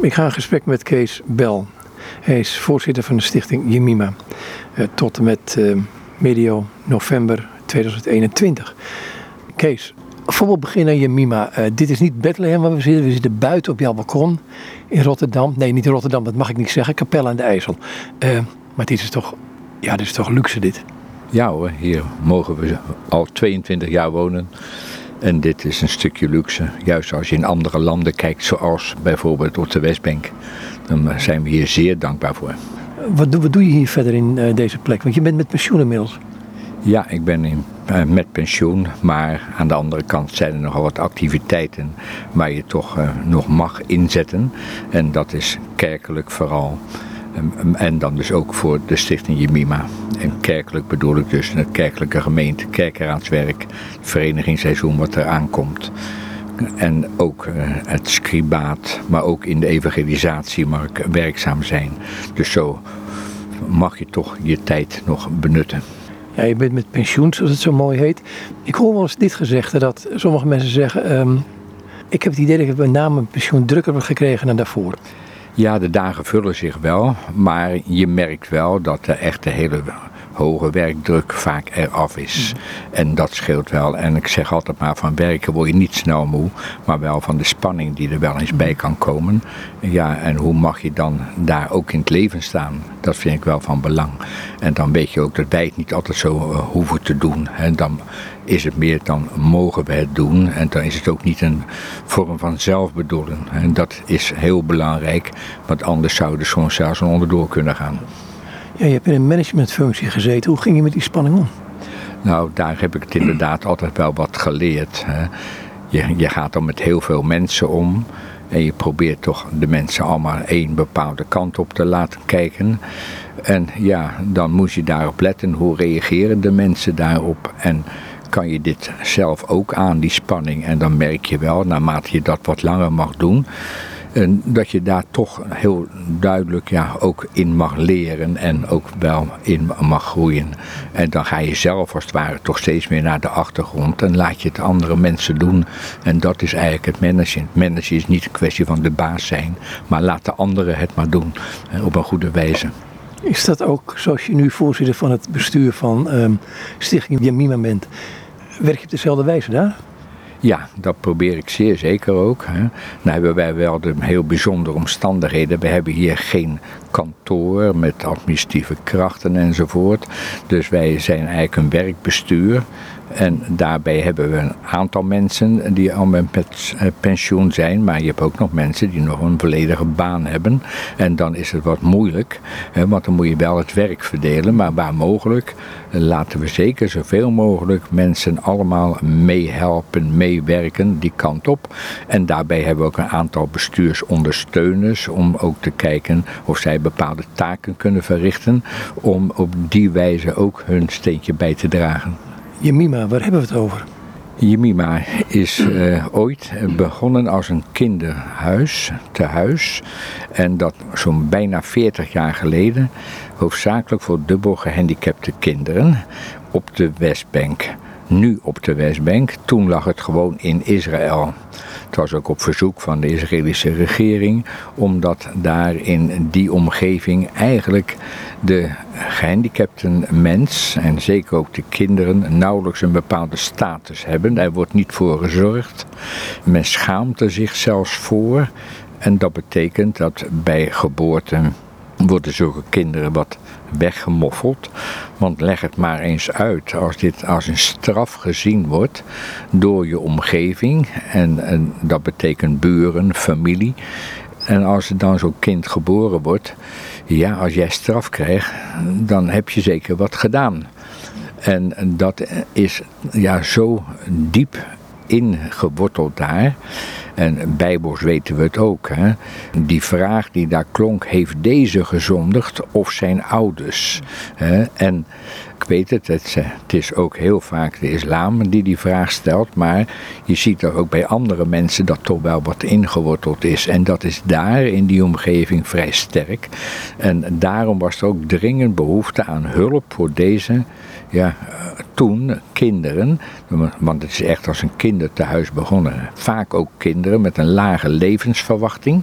Ik ga in gesprek met Kees Bel. Hij is voorzitter van de stichting Jemima. Uh, tot en met uh, medio november 2021. Kees, voorbeeld beginnen Jemima. Uh, dit is niet Bethlehem waar we zitten. We zitten buiten op jouw balkon in Rotterdam. Nee, niet in Rotterdam, dat mag ik niet zeggen. Capelle aan de IJssel. maar dit is toch, ja, dit is toch luxe dit? Ja hoor, hier mogen we al 22 jaar wonen. En dit is een stukje luxe. Juist als je in andere landen kijkt, zoals bijvoorbeeld op de Westbank, dan zijn we hier zeer dankbaar voor. Wat doe, wat doe je hier verder in uh, deze plek? Want je bent met pensioen inmiddels. Ja, ik ben in, uh, met pensioen, maar aan de andere kant zijn er nogal wat activiteiten waar je toch uh, nog mag inzetten. En dat is kerkelijk vooral. En dan dus ook voor de stichting Jemima. En kerkelijk bedoel ik dus de kerkelijke gemeente, kerkeraadswerk, het verenigingsseizoen wat er aankomt. En ook uh, het scribaat, maar ook in de evangelisatie mag werkzaam zijn. Dus zo mag je toch je tijd nog benutten. Ja, je bent met pensioen, zoals het zo mooi heet. Ik hoor wel eens dit gezegd, dat sommige mensen zeggen... Um, ik heb het idee dat ik met name pensioen drukker heb gekregen dan daarvoor. Ja, de dagen vullen zich wel, maar je merkt wel dat de echte hele hoge werkdruk vaak eraf is. Mm. En dat scheelt wel. En ik zeg altijd maar, van werken word je niet snel moe, maar wel van de spanning die er wel eens bij kan komen. Ja, en hoe mag je dan daar ook in het leven staan? Dat vind ik wel van belang. En dan weet je ook dat wij het niet altijd zo uh, hoeven te doen. En dan is het meer, dan mogen we het doen. En dan is het ook niet een vorm van zelfbedoelen. En dat is heel belangrijk, want anders zou er soms zelfs onderdoor kunnen gaan. Ja, je hebt in een managementfunctie gezeten. Hoe ging je met die spanning om? Nou, daar heb ik het inderdaad altijd wel wat geleerd. Hè. Je, je gaat dan met heel veel mensen om. En je probeert toch de mensen allemaal één bepaalde kant op te laten kijken. En ja, dan moet je daarop letten. Hoe reageren de mensen daarop? En kan je dit zelf ook aan, die spanning? En dan merk je wel, naarmate je dat wat langer mag doen en dat je daar toch heel duidelijk ja, ook in mag leren en ook wel in mag groeien. En dan ga je zelf als het ware toch steeds meer naar de achtergrond en laat je het andere mensen doen. En dat is eigenlijk het managen. Managen is niet een kwestie van de baas zijn, maar laat de anderen het maar doen op een goede wijze. Is dat ook, zoals je nu voorzitter van het bestuur van um, Stichting Jamima bent, werk je op dezelfde wijze daar? Ja, dat probeer ik zeer zeker ook. Hè. Nou hebben wij wel de heel bijzondere omstandigheden. We hebben hier geen kantoor met administratieve krachten enzovoort. Dus wij zijn eigenlijk een werkbestuur. En daarbij hebben we een aantal mensen die al met eh, pensioen zijn, maar je hebt ook nog mensen die nog een volledige baan hebben. En dan is het wat moeilijk, want dan moet je wel het werk verdelen, maar waar mogelijk eh, laten we zeker zoveel mogelijk mensen allemaal meehelpen, meewerken die kant op. En daarbij hebben we ook een aantal bestuursondersteuners om ook te kijken of zij bepaalde taken kunnen verrichten, om op die wijze ook hun steentje bij te dragen. Jemima, waar hebben we het over? Jemima is uh, ooit begonnen als een kinderhuis, te huis. En dat zo'n bijna 40 jaar geleden, hoofdzakelijk voor dubbel gehandicapte kinderen op de Westbank. Nu op de Westbank, toen lag het gewoon in Israël. Het was ook op verzoek van de Israëlische regering, omdat daar in die omgeving eigenlijk de gehandicapten mens, en zeker ook de kinderen, nauwelijks een bepaalde status hebben. Daar wordt niet voor gezorgd. Men schaamt er zich zelfs voor. En dat betekent dat bij geboorte worden zulke kinderen wat weggemoffeld. Want leg het maar eens uit, als dit als een straf gezien wordt door je omgeving, en, en dat betekent buren, familie. En als er dan zo'n kind geboren wordt, ja, als jij straf krijgt, dan heb je zeker wat gedaan. En dat is ja, zo diep ingeworteld daar. En bijbels weten we het ook. Hè? Die vraag die daar klonk, heeft deze gezondigd of zijn ouders? Hè? En ik weet het, het, het, is ook heel vaak de islam die die vraag stelt, maar je ziet er ook bij andere mensen dat toch wel wat ingeworteld is. En dat is daar in die omgeving vrij sterk. En daarom was er ook dringend behoefte aan hulp voor deze ja, toen kinderen, want het is echt als een kindertehuis begonnen, vaak ook kinderen met een lage levensverwachting.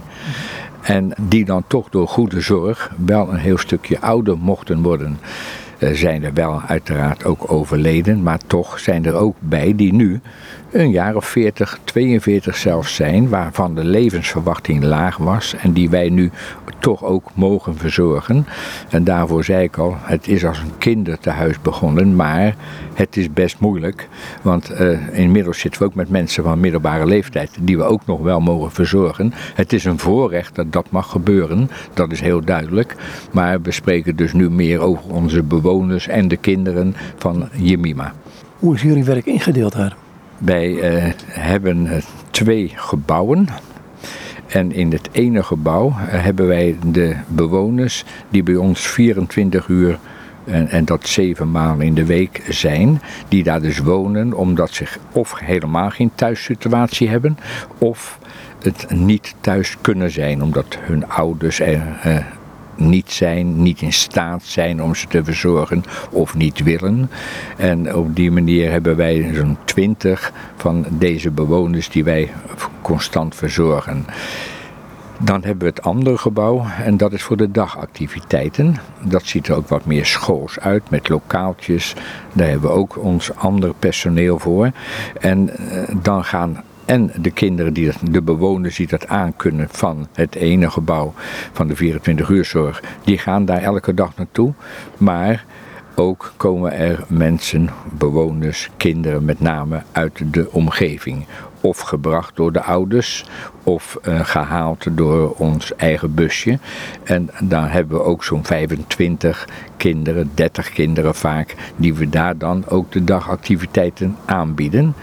En die dan toch door goede zorg wel een heel stukje ouder mochten worden. Uh, zijn er wel uiteraard ook overleden, maar toch zijn er ook bij die nu een jaar of 40, 42 zelfs zijn, waarvan de levensverwachting laag was en die wij nu toch ook mogen verzorgen. En daarvoor zei ik al, het is als een kindertehuis begonnen, maar het is best moeilijk, want uh, inmiddels zitten we ook met mensen van middelbare leeftijd die we ook nog wel mogen verzorgen. Het is een voorrecht dat dat mag gebeuren, dat is heel duidelijk, maar we spreken dus nu meer over onze bewoners en de kinderen van Jemima. Hoe is jullie werk ingedeeld daar? Wij uh, hebben uh, twee gebouwen. En in het ene gebouw uh, hebben wij de bewoners die bij ons 24 uur en, en, dat zeven maanden in de week zijn, die daar dus wonen omdat ze of helemaal geen thuissituatie hebben, of het niet thuis kunnen zijn omdat hun ouders er niet zijn, niet in staat zijn om ze te verzorgen of niet willen. En op die manier hebben wij zo'n twintig van deze bewoners die wij constant verzorgen. Dan hebben we het andere gebouw en dat is voor de dagactiviteiten. Dat ziet er ook wat meer schools uit met lokaaltjes. Daar hebben we ook ons ander personeel voor. En dan gaan en de kinderen, die dat, de bewoners die dat aankunnen van het ene gebouw van de 24 uurzorg, die gaan daar elke dag naartoe. Maar ook komen er mensen, bewoners, kinderen met name uit de omgeving. Of gebracht door de ouders, of uh, gehaald door ons eigen busje. En daar hebben we ook zo'n 25 kinderen, 30 kinderen vaak, die we daar dan ook de dagactiviteiten aanbieden.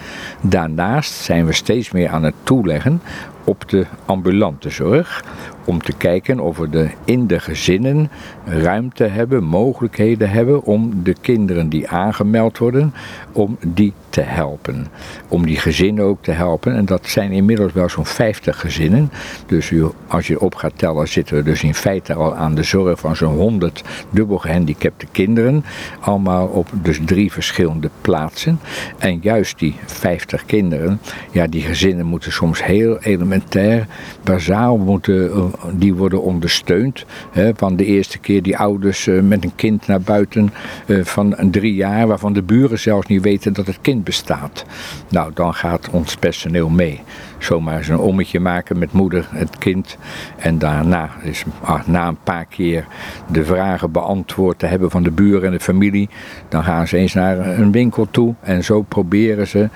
Daarnaast zijn we steeds meer aan het toeleggen op de ambulante zorg. Om te kijken of we de, in de gezinnen ruimte hebben, mogelijkheden hebben om de kinderen die aangemeld worden, om die te helpen. Om die gezinnen ook te helpen. En dat zijn inmiddels wel zo'n 50 gezinnen. Dus als je op gaat tellen, zitten we dus in feite al aan de zorg van zo'n 100 dubbel gehandicapte kinderen. Allemaal op dus drie verschillende plaatsen. En juist die 50 kinderen, ja, die gezinnen moeten soms heel elementair, bazaal moeten, eh, die worden ondersteund. Hè, van de eerste keer die ouders uh, met een kind naar buiten uh, van drie jaar, waarvan de buren zelfs niet weten dat het kind bestaat. Nou, dan gaat ons personeel mee. Zomaar eens een ommetje maken met moeder, het kind. En daarna, is, ah, na een paar keer de vragen beantwoord te hebben van de buren en de familie, dan gaan ze eens naar een winkel toe. En zo proberen ze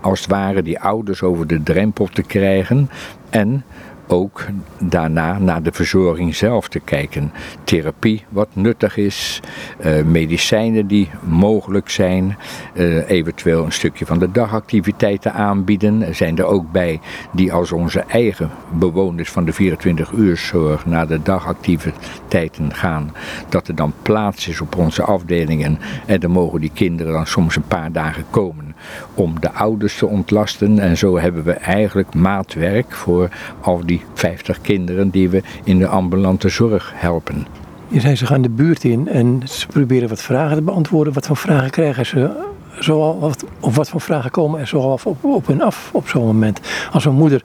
als het ware die ouders over de drempel te krijgen. En ook daarna naar de verzorging zelf te kijken. Therapie wat nuttig is, uh, medicijnen die mogelijk zijn, uh, eventueel een stukje van de dagactiviteiten aanbieden. Er zijn er ook bij die als onze eigen bewoners van de 24 uur zorg naar de dagactiviteiten gaan. Dat er dan plaats is op onze afdelingen en dan mogen die kinderen dan soms een paar dagen komen om de ouders te ontlasten. En zo hebben we eigenlijk maatwerk voor al die 50 kinderen die we in de ambulante zorg helpen. Je zei ze gaan de buurt in en ze proberen wat vragen te beantwoorden. Wat voor vragen krijgen ze? Zoal, wat, of wat voor vragen komen er zoal op, op en af op zo'n moment? Als een moeder,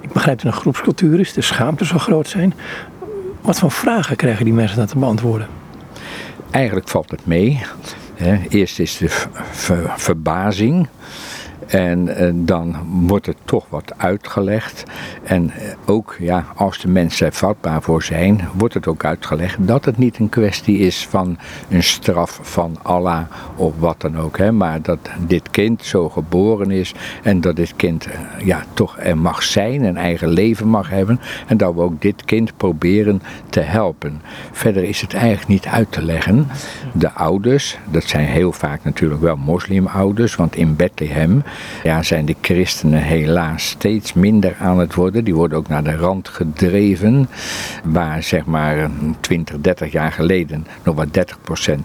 ik begrijp dat een groepscultuur is, de schaamte zo groot zijn. Wat voor vragen krijgen die mensen dan te beantwoorden? Eigenlijk valt het mee. Eerst is de verbazing. En eh, dan wordt er toch wat uitgelegd. En eh, ook ja, als de mensen er vatbaar voor zijn, wordt het ook uitgelegd dat het niet een kwestie is van een straf van Allah of wat dan ook. Hè, maar dat dit kind zo geboren is en dat dit kind eh, ja, toch er mag zijn, een eigen leven mag hebben. En dat we ook dit kind proberen te helpen. Verder is het eigenlijk niet uit te leggen. De ouders, dat zijn heel vaak natuurlijk wel moslimouders, want in Bethlehem ja, zijn de christenen helaas steeds minder aan het worden. Die worden ook naar de rand gedreven, waar zeg maar 20, 30 jaar geleden nog maar 30%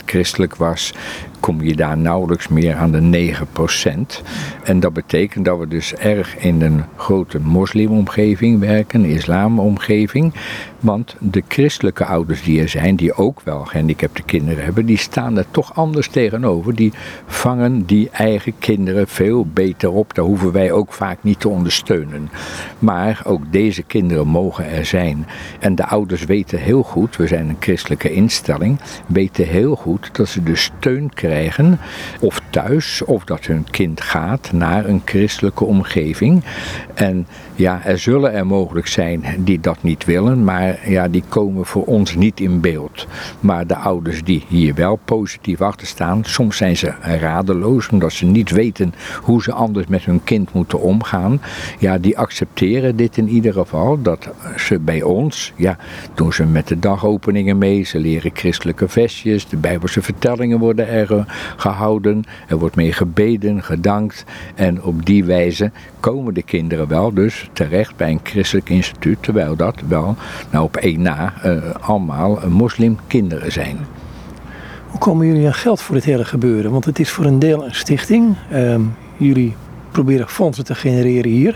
christelijk was, kom je daar nauwelijks meer aan de 9%. En dat betekent dat we dus erg in een grote moslimomgeving werken, islamomgeving. Want de christelijke ouders die er zijn, die ook wel gehandicapte kinderen hebben, die staan er toch anders tegenover. Die vangen die eigen kinderen veel beter op. Daar hoeven wij ook vaak niet te ondersteunen. Maar ook deze kinderen mogen er zijn. En de ouders weten heel goed, we zijn een christelijke instelling, weten heel goed dat ze de steun krijgen, of thuis, of dat hun kind gaat naar een christelijke omgeving. En ja, er zullen er mogelijk zijn die dat niet willen, maar ja, die komen voor ons niet in beeld. Maar de ouders die hier wel positief achter staan, soms zijn ze radeloos omdat ze niet weten hoe ze anders met hun kind moeten omgaan. Ja, die accepteren dit in ieder geval, dat ze bij ons, ja, doen ze met de dagopeningen mee, ze leren christelijke vestjes, de bijbelse vertellingen worden er gehouden, er wordt mee gebeden, gedankt en op die wijze komen de kinderen wel dus terecht bij een christelijk instituut, terwijl dat wel nou op één na uh, allemaal moslimkinderen zijn. Hoe komen jullie aan geld voor dit hele gebeuren? Want het is voor een deel een stichting. Uh, jullie proberen fondsen te genereren hier.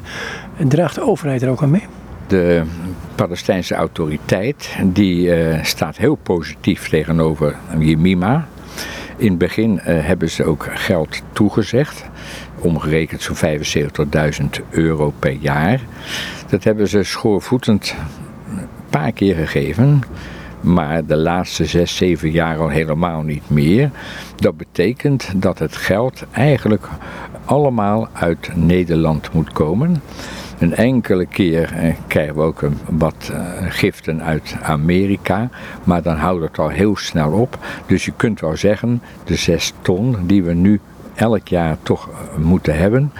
Draagt de overheid er ook aan mee? De Palestijnse autoriteit die uh, staat heel positief tegenover Jemima. In het begin uh, hebben ze ook geld toegezegd omgerekend zo'n 75.000 euro per jaar. Dat hebben ze schoorvoetend een paar keer gegeven. Maar de laatste zes, zeven jaar al helemaal niet meer. Dat betekent dat het geld eigenlijk allemaal uit Nederland moet komen. Een enkele keer eh, krijgen we ook wat eh, giften uit Amerika, maar dan houdt het al heel snel op. Dus je kunt wel zeggen, de zes ton die we nu elk jaar toch eh, moeten hebben.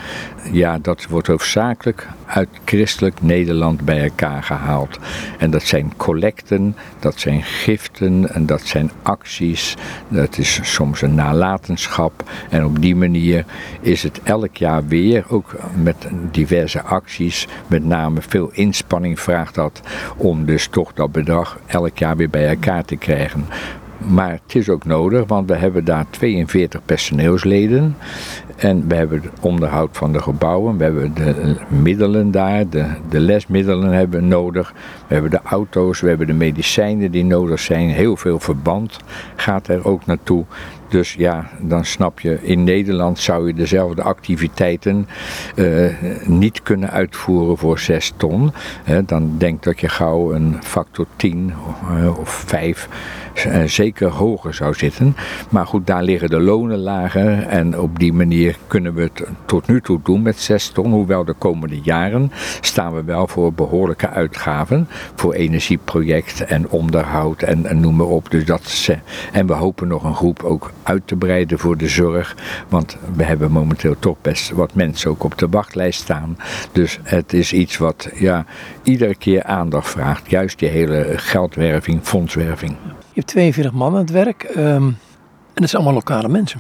Ja, dat wordt hoofdzakelijk uit christelijk Nederland bij elkaar gehaald. En dat zijn collecten, dat zijn giften en dat zijn acties. Dat is soms een nalatenschap. En op die manier is het elk jaar weer, ook met diverse acties, met name veel inspanning vraagt dat om dus toch dat bedrag elk jaar weer bij elkaar te krijgen. Maar het is ook nodig, want we hebben daar 42 personeelsleden. En we hebben het onderhoud van de gebouwen, we hebben de middelen daar, de, de lesmiddelen hebben we nodig. We hebben de auto's, we hebben de medicijnen die nodig zijn. Heel veel verband gaat er ook naartoe. Dus ja, dan snap je, in Nederland zou je dezelfde activiteiten uh, niet kunnen uitvoeren voor 6 ton. dan denk dat je gauw een factor 10 uh, of 5 uh, eh, zeker hoger zou zitten. Maar goed, daar liggen de lonen lager en op die manier kunnen we het tot nu toe doen met 6 ton. Hoewel de komende jaren staan we wel voor behoorlijke uitgaven voor energieproject en onderhoud en, en noem maar op. Dus dat, en we hopen nog een groep ook uit te breiden voor de zorg. Want we hebben momenteel toch best wat mensen ook op de wachtlijst staan. Dus het is iets wat ja, iedere keer aandacht vraagt. Juist die hele geldwerving, fondswerving. Je hebt 42 man aan het werk. Um, en dat zijn allemaal lokale mensen.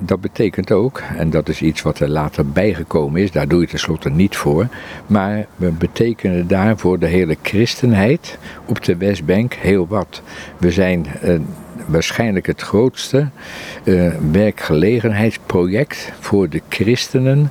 Dat betekent ook, en dat is iets wat er later bijgekomen is, daar doe je tenslotte niet voor, maar we betekenen daar voor de hele christenheid op de Westbank heel wat. We zijn uh, waarschijnlijk het grootste uh, werkgelegenheidsproject voor de christenen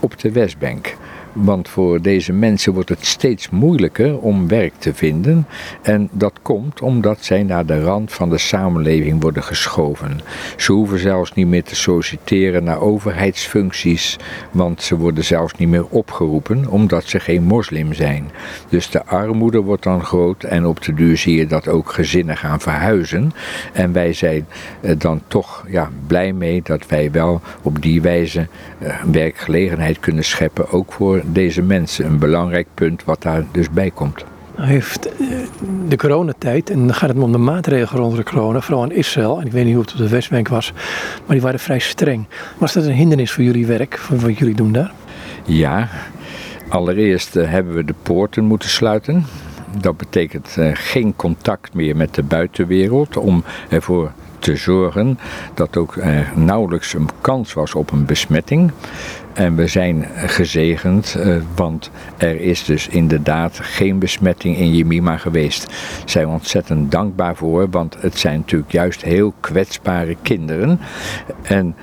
op de Westbank. Want voor deze mensen wordt het steeds moeilijker om werk te vinden. En dat komt omdat zij naar de rand van de samenleving worden geschoven. Ze hoeven zelfs niet meer te solliciteren naar overheidsfuncties, want ze worden zelfs niet meer opgeroepen omdat ze geen moslim zijn. Dus de armoede wordt dan groot en op de duur zie je dat ook gezinnen gaan verhuizen. En wij zijn eh, dan toch ja, blij mee dat wij wel op die wijze eh, werkgelegenheid kunnen scheppen, ook voor deze mensen. Een belangrijk punt wat daar dus bij komt. Nou heeft eh, de coronatijd, en dan gaat het om de maatregelen rond de corona, vooral in Israël, en ik weet niet hoe het op de Westbank was, maar die waren vrij streng. Was dat een hindernis voor jullie werk, voor wat jullie doen daar? Ja, allereerst uh, hebben we de poorten moeten sluiten. Dat betekent uh, geen contact meer met de buitenwereld om ervoor te zorgen dat ook nauwelijks een kans was op een besmetting. En we zijn gezegend, uh, want er is dus inderdaad geen besmetting in Jemima geweest. Zijn we ontzettend dankbaar voor, want het zijn natuurlijk juist heel kwetsbare kinderen. En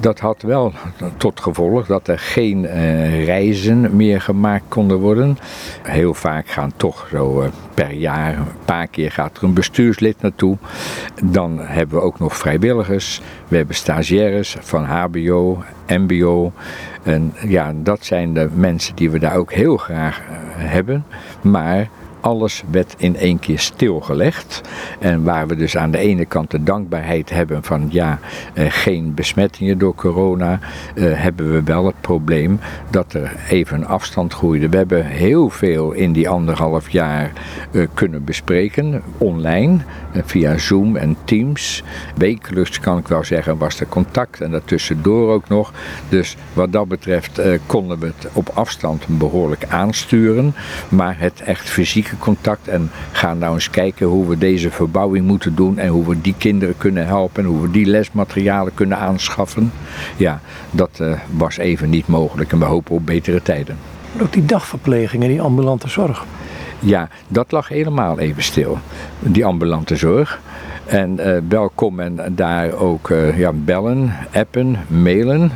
dat had wel tot gevolg dat er geen uh, reizen meer gemaakt konden worden. Heel vaak gaan toch zo uh, per jaar, een paar keer gaat er een bestuurslid naartoe. Dan hebben we ook nog vrijwilligers. We hebben stagiaires van HBO, MBO. En ja, dat zijn de mensen die we daar ook heel graag uh, hebben. Maar alles werd in één keer stilgelegd. En waar we dus aan de ene kant de dankbaarheid hebben van ja, eh, geen besmettingen door corona, eh, hebben we wel het probleem dat er even een afstand groeide. We hebben heel veel in die anderhalf jaar eh, kunnen bespreken, online, via Zoom en Teams. Wekelijks kan ik wel zeggen was er contact en daartussendoor ook nog. Dus wat dat betreft konden we het op afstand behoorlijk aansturen. Maar het echt fysiek contact en gaan nou eens kijken hoe we deze verbouwing moeten doen en hoe we die kinderen kunnen helpen en hoe we die lesmaterialen kunnen aanschaffen. Ja, dat uh, was even niet mogelijk en we hopen op betere tijden. Ook die dagverpleging en die ambulante zorg. Ja, dat lag helemaal even stil, die ambulante zorg. En uh, welkom en daar ook uh, ja, bellen, appen, mailen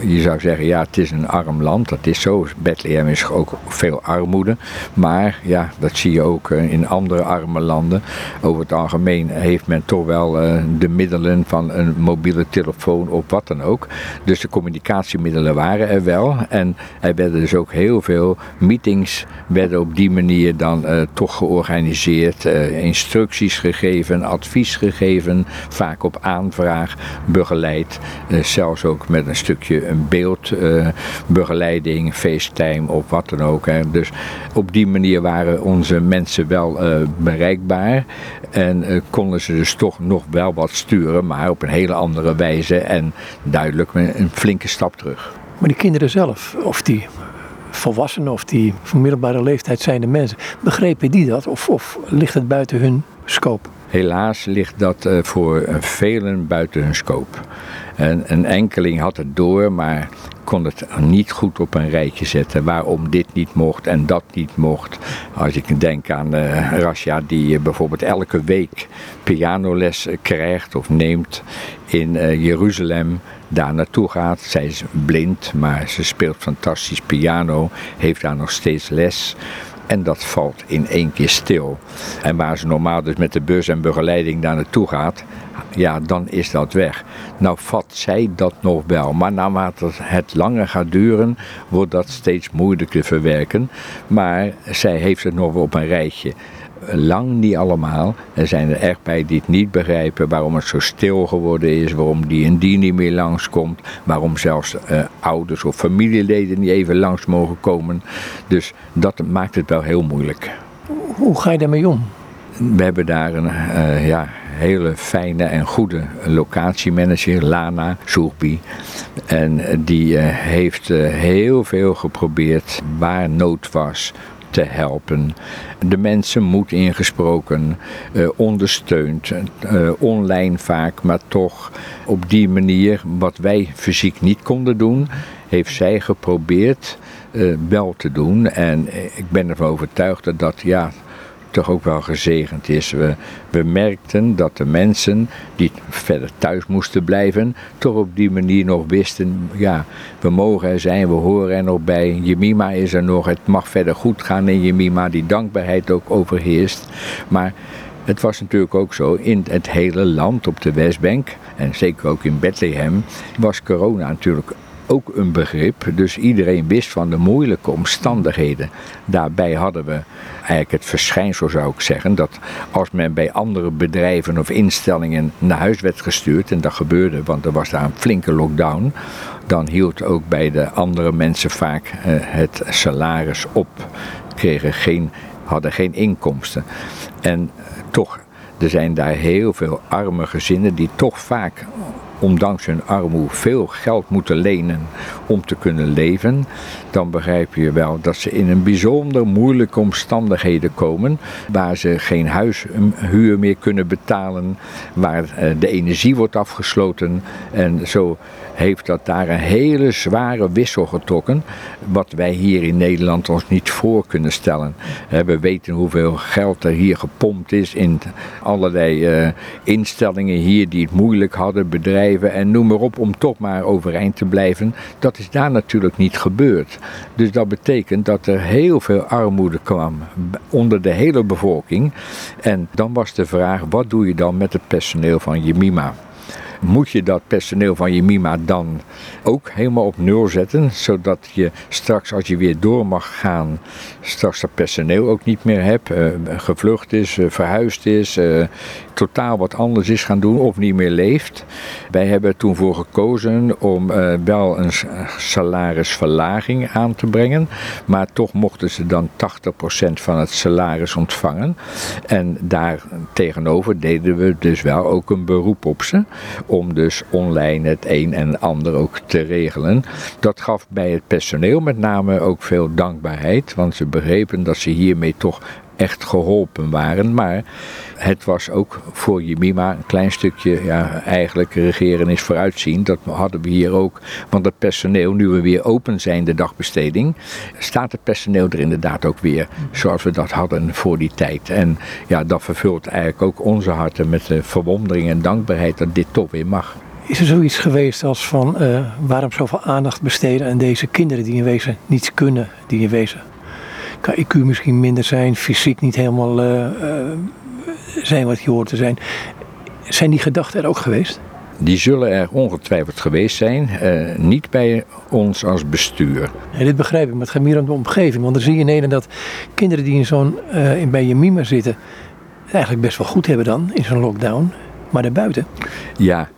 je zou zeggen, ja, het is een arm land. Dat is zo. Bethlehem is ook veel armoede. Maar ja, dat zie je ook eh, in andere arme landen. Over het algemeen heeft men toch wel uh, de middelen van een mobiele telefoon of wat dan ook. Dus de communicatiemiddelen waren er wel. En er werden dus ook heel veel meetings werden op die manier dan uh, toch georganiseerd. instructies gegeven, advies gegeven. Vaak op aanvraag, begeleid. zelfs ook met een stukje een beeldbegeleiding, uh, FaceTime of wat dan ook. Hè. Dus op die manier waren onze mensen wel uh, bereikbaar en uh, konden ze dus toch nog wel wat sturen, maar op een hele andere wijze en duidelijk een flinke stap terug. Maar die kinderen zelf, of die volwassenen of die van middelbare leeftijd zijnde mensen, begrepen die dat of, of ligt het buiten hun scope? Helaas ligt dat uh, voor velen buiten hun scope. En een enkeling had het door, maar kon het niet goed op een rijtje zetten waarom dit niet mocht en dat niet mocht. Als ik denk aan uh, Rasja die bijvoorbeeld elke week pianoles krijgt of neemt in Jeruzalem, daar naartoe gaat. Zij is blind, maar ze speelt fantastisch piano, heeft daar nog steeds les. En dat valt in één keer stil. En waar ze normaal dus met de bus en begeleiding daar naartoe gaat, ja, dan is dat weg. Nou vat zij dat nog wel, maar naarmate het langer gaat duren, wordt dat steeds moeilijker te verwerken. Maar zij heeft het nog wel op een rijtje lang niet allemaal. Er zijn er echt bij die het niet begrijpen waarom het zo stil geworden is, waarom die en die niet meer langskomt, waarom zelfs uh, ouders of familieleden niet even langs mogen komen. Dus dat maakt het wel heel moeilijk. Hoe ga je daarmee om? We hebben daar een uh, ja, hele fijne en goede locatiemanager, Lana Soerbi. En die uh, heeft heel veel geprobeerd waar nood was te helpen. De mensen moed ingesproken, uh, ondersteund, uh, online vaak, maar toch op die manier wat wij fysiek niet konden doen, heeft zij geprobeerd uh, wel te doen. En ik ben ervan overtuigd dat dat ja, toch ook wel gezegend is. We, we merkten dat de mensen die verder thuis moesten blijven, toch op die manier nog wisten, ja, we mogen er zijn, we horen er nog bij. Jemima is er nog, het mag verder goed gaan in Jemima, die dankbaarheid ook overheerst. Maar het was natuurlijk ook zo, in het hele land op de Westbank, en zeker ook in Bethlehem, was corona natuurlijk ook een begrip. Dus iedereen wist van de moeilijke omstandigheden. Daarbij hadden we eigenlijk het verschijnsel, zou ik zeggen, dat als men bij andere bedrijven of instellingen naar huis werd gestuurd, en dat gebeurde, want er was daar een flinke lockdown, dan hield ook bij de andere mensen vaak uh, het salaris op. Kregen geen, hadden geen inkomsten. En toch, er zijn daar heel veel arme gezinnen die toch vaak ondanks hun armoede veel geld moeten lenen om te kunnen leven, dan begrijp je wel dat ze in een bijzonder moeilijke omstandigheden komen, waar ze geen huishuur meer kunnen betalen, waar eh, de energie wordt afgesloten en zo heeft dat daar een hele zware wissel getrokken, wat wij hier in Nederland ons niet voor kunnen stellen. We weten hoeveel geld er hier gepompt is in allerlei uh, instellingen hier die het moeilijk hadden, bedrijven en noem maar op, om toch maar overeind te blijven. Dat is daar natuurlijk niet gebeurd. Dus dat betekent dat er heel veel armoede kwam onder de hele bevolking. En dan was de vraag, wat doe je dan met het personeel van Jemima? Moet je dat personeel van je MIMA dan ook helemaal op nul zetten, zodat je straks als je weer door mag gaan, straks dat personeel ook niet meer hebt, uh, gevlucht is, uh, verhuisd is, uh, totaal wat anders is gaan doen of niet meer leeft. Wij hebben toen voor gekozen om wel een salarisverlaging aan te brengen, maar toch mochten ze dan 80% van het salaris ontvangen. En daar tegenover deden we dus wel ook een beroep op ze om dus online het een en ander ook te regelen. Dat gaf bij het personeel met name ook veel dankbaarheid, want ze begrepen dat ze hiermee toch echt geholpen waren. Maar het was ook voor Jemima een klein stukje, ja, eigenlijk regeren is vooruitzien. Dat hadden we hier ook. Want het personeel, nu we weer open zijn, de dagbesteding, staat het personeel er inderdaad ook weer zoals we dat hadden voor die tijd. En ja, dat vervult eigenlijk ook onze harten met de verwondering en dankbaarheid dat dit toch weer mag. Is er zoiets geweest als van uh, waarom zoveel aandacht besteden aan deze kinderen die in wezen niets kunnen, die in wezen IQ misschien minder zijn, fysiek niet helemaal uh, uh, zijn wat je hoort te zijn. Zijn die gedachten er ook geweest? Die zullen er ongetwijfeld geweest zijn, uh, niet bij ons als bestuur. Ja, dit begrijp ik, maar het gaat meer om de omgeving. Want dan zie je in Nederland dat kinderen die in zo'n, uh, in bij je mima zitten, het eigenlijk best wel goed hebben dan, in zo'n lockdown. Maar daarbuiten? Ja,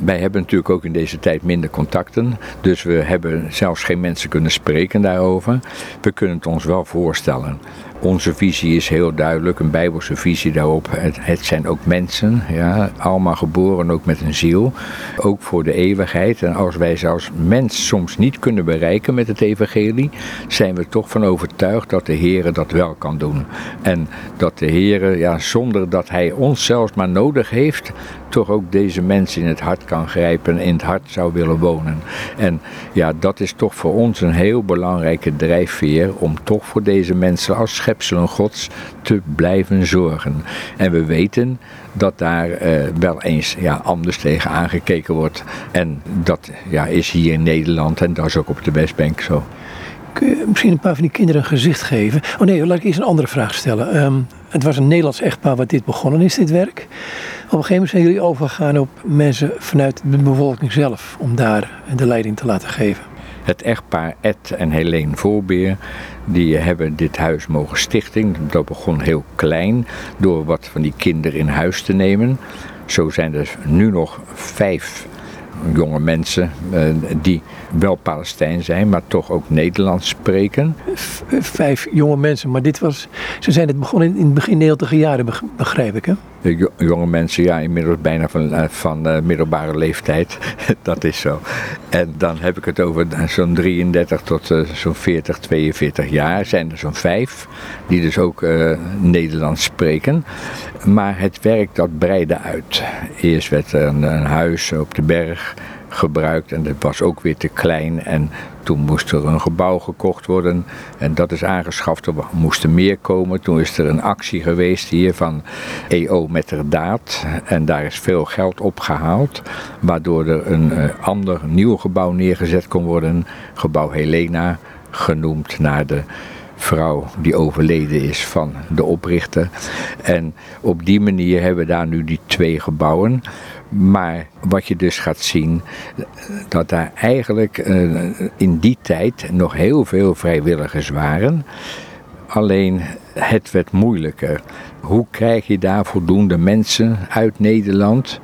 wij hebben natuurlijk ook in deze tijd minder contacten, dus we hebben zelfs geen mensen kunnen spreken daarover. We kunnen het ons wel voorstellen. Onze visie is heel duidelijk, een bijbelse visie daarop. Het, zijn ook mensen, ja, allemaal geboren ook met een ziel, ook voor de eeuwigheid. En als wij ze als mens soms niet kunnen bereiken met het evangelie, zijn we toch van overtuigd dat de Heer dat wel kan doen. En dat de Heer, ja, zonder dat Hij ons zelfs maar nodig heeft, toch ook deze mensen in het hart kan grijpen en in het hart zou willen wonen. En ja, dat is toch voor ons een heel belangrijke drijfveer om toch voor deze mensen als schepselen gods te blijven zorgen. En we weten dat daar uh, wel eens ja, anders tegen aangekeken wordt. En dat ja, is hier in Nederland en dat is ook op de Westbank zo. Kun je misschien een paar van die kinderen een gezicht geven? Oh nee, laat ik eens een andere vraag stellen. Um, het was een Nederlands echtpaar wat dit begonnen is, dit werk. Op een gegeven moment zijn jullie overgegaan op mensen vanuit de bevolking zelf, om daar de leiding te laten geven. Het echtpaar Ed en Helene Voorbeer, die hebben dit huis mogen stichten. Dat begon heel klein, door wat van die kinderen in huis te nemen. Zo zijn er nu nog vijf jonge mensen uh, die wel Palestijn zijn, maar toch ook Nederlands spreken. vijf jonge mensen, maar dit was, ze zijn het begonnen in het begin 90 jaren, begrijp ik hè? De jonge mensen, ja, inmiddels bijna van, eh, van uh, middelbare leeftijd. dat is zo. En dan heb ik het over zo'n 33 tot uh, zo'n 40, 42 jaar. Zijn er zo'n vijf die dus ook Nederlands spreken. Maar het werk dat breidde uit. Eerst werd er een, een huis op de berg gebruikt en dat was ook weer te klein. En toen moest er een gebouw gekocht worden en dat is aangeschaft. Er moesten meer komen. Toen is er een actie geweest hier van EO met de daad en daar is veel geld opgehaald. Waardoor er een uh, ander nieuw gebouw neergezet kon worden. Gebouw Helena, genoemd naar de vrouw die overleden is van de oprichter. En op die manier hebben we daar nu die twee gebouwen. Maar wat je dus gaat zien, dat daar eigenlijk uh, in die tijd nog heel veel vrijwilligers waren. Alleen het werd moeilijker. Hoe krijg je daar voldoende mensen uit Nederland,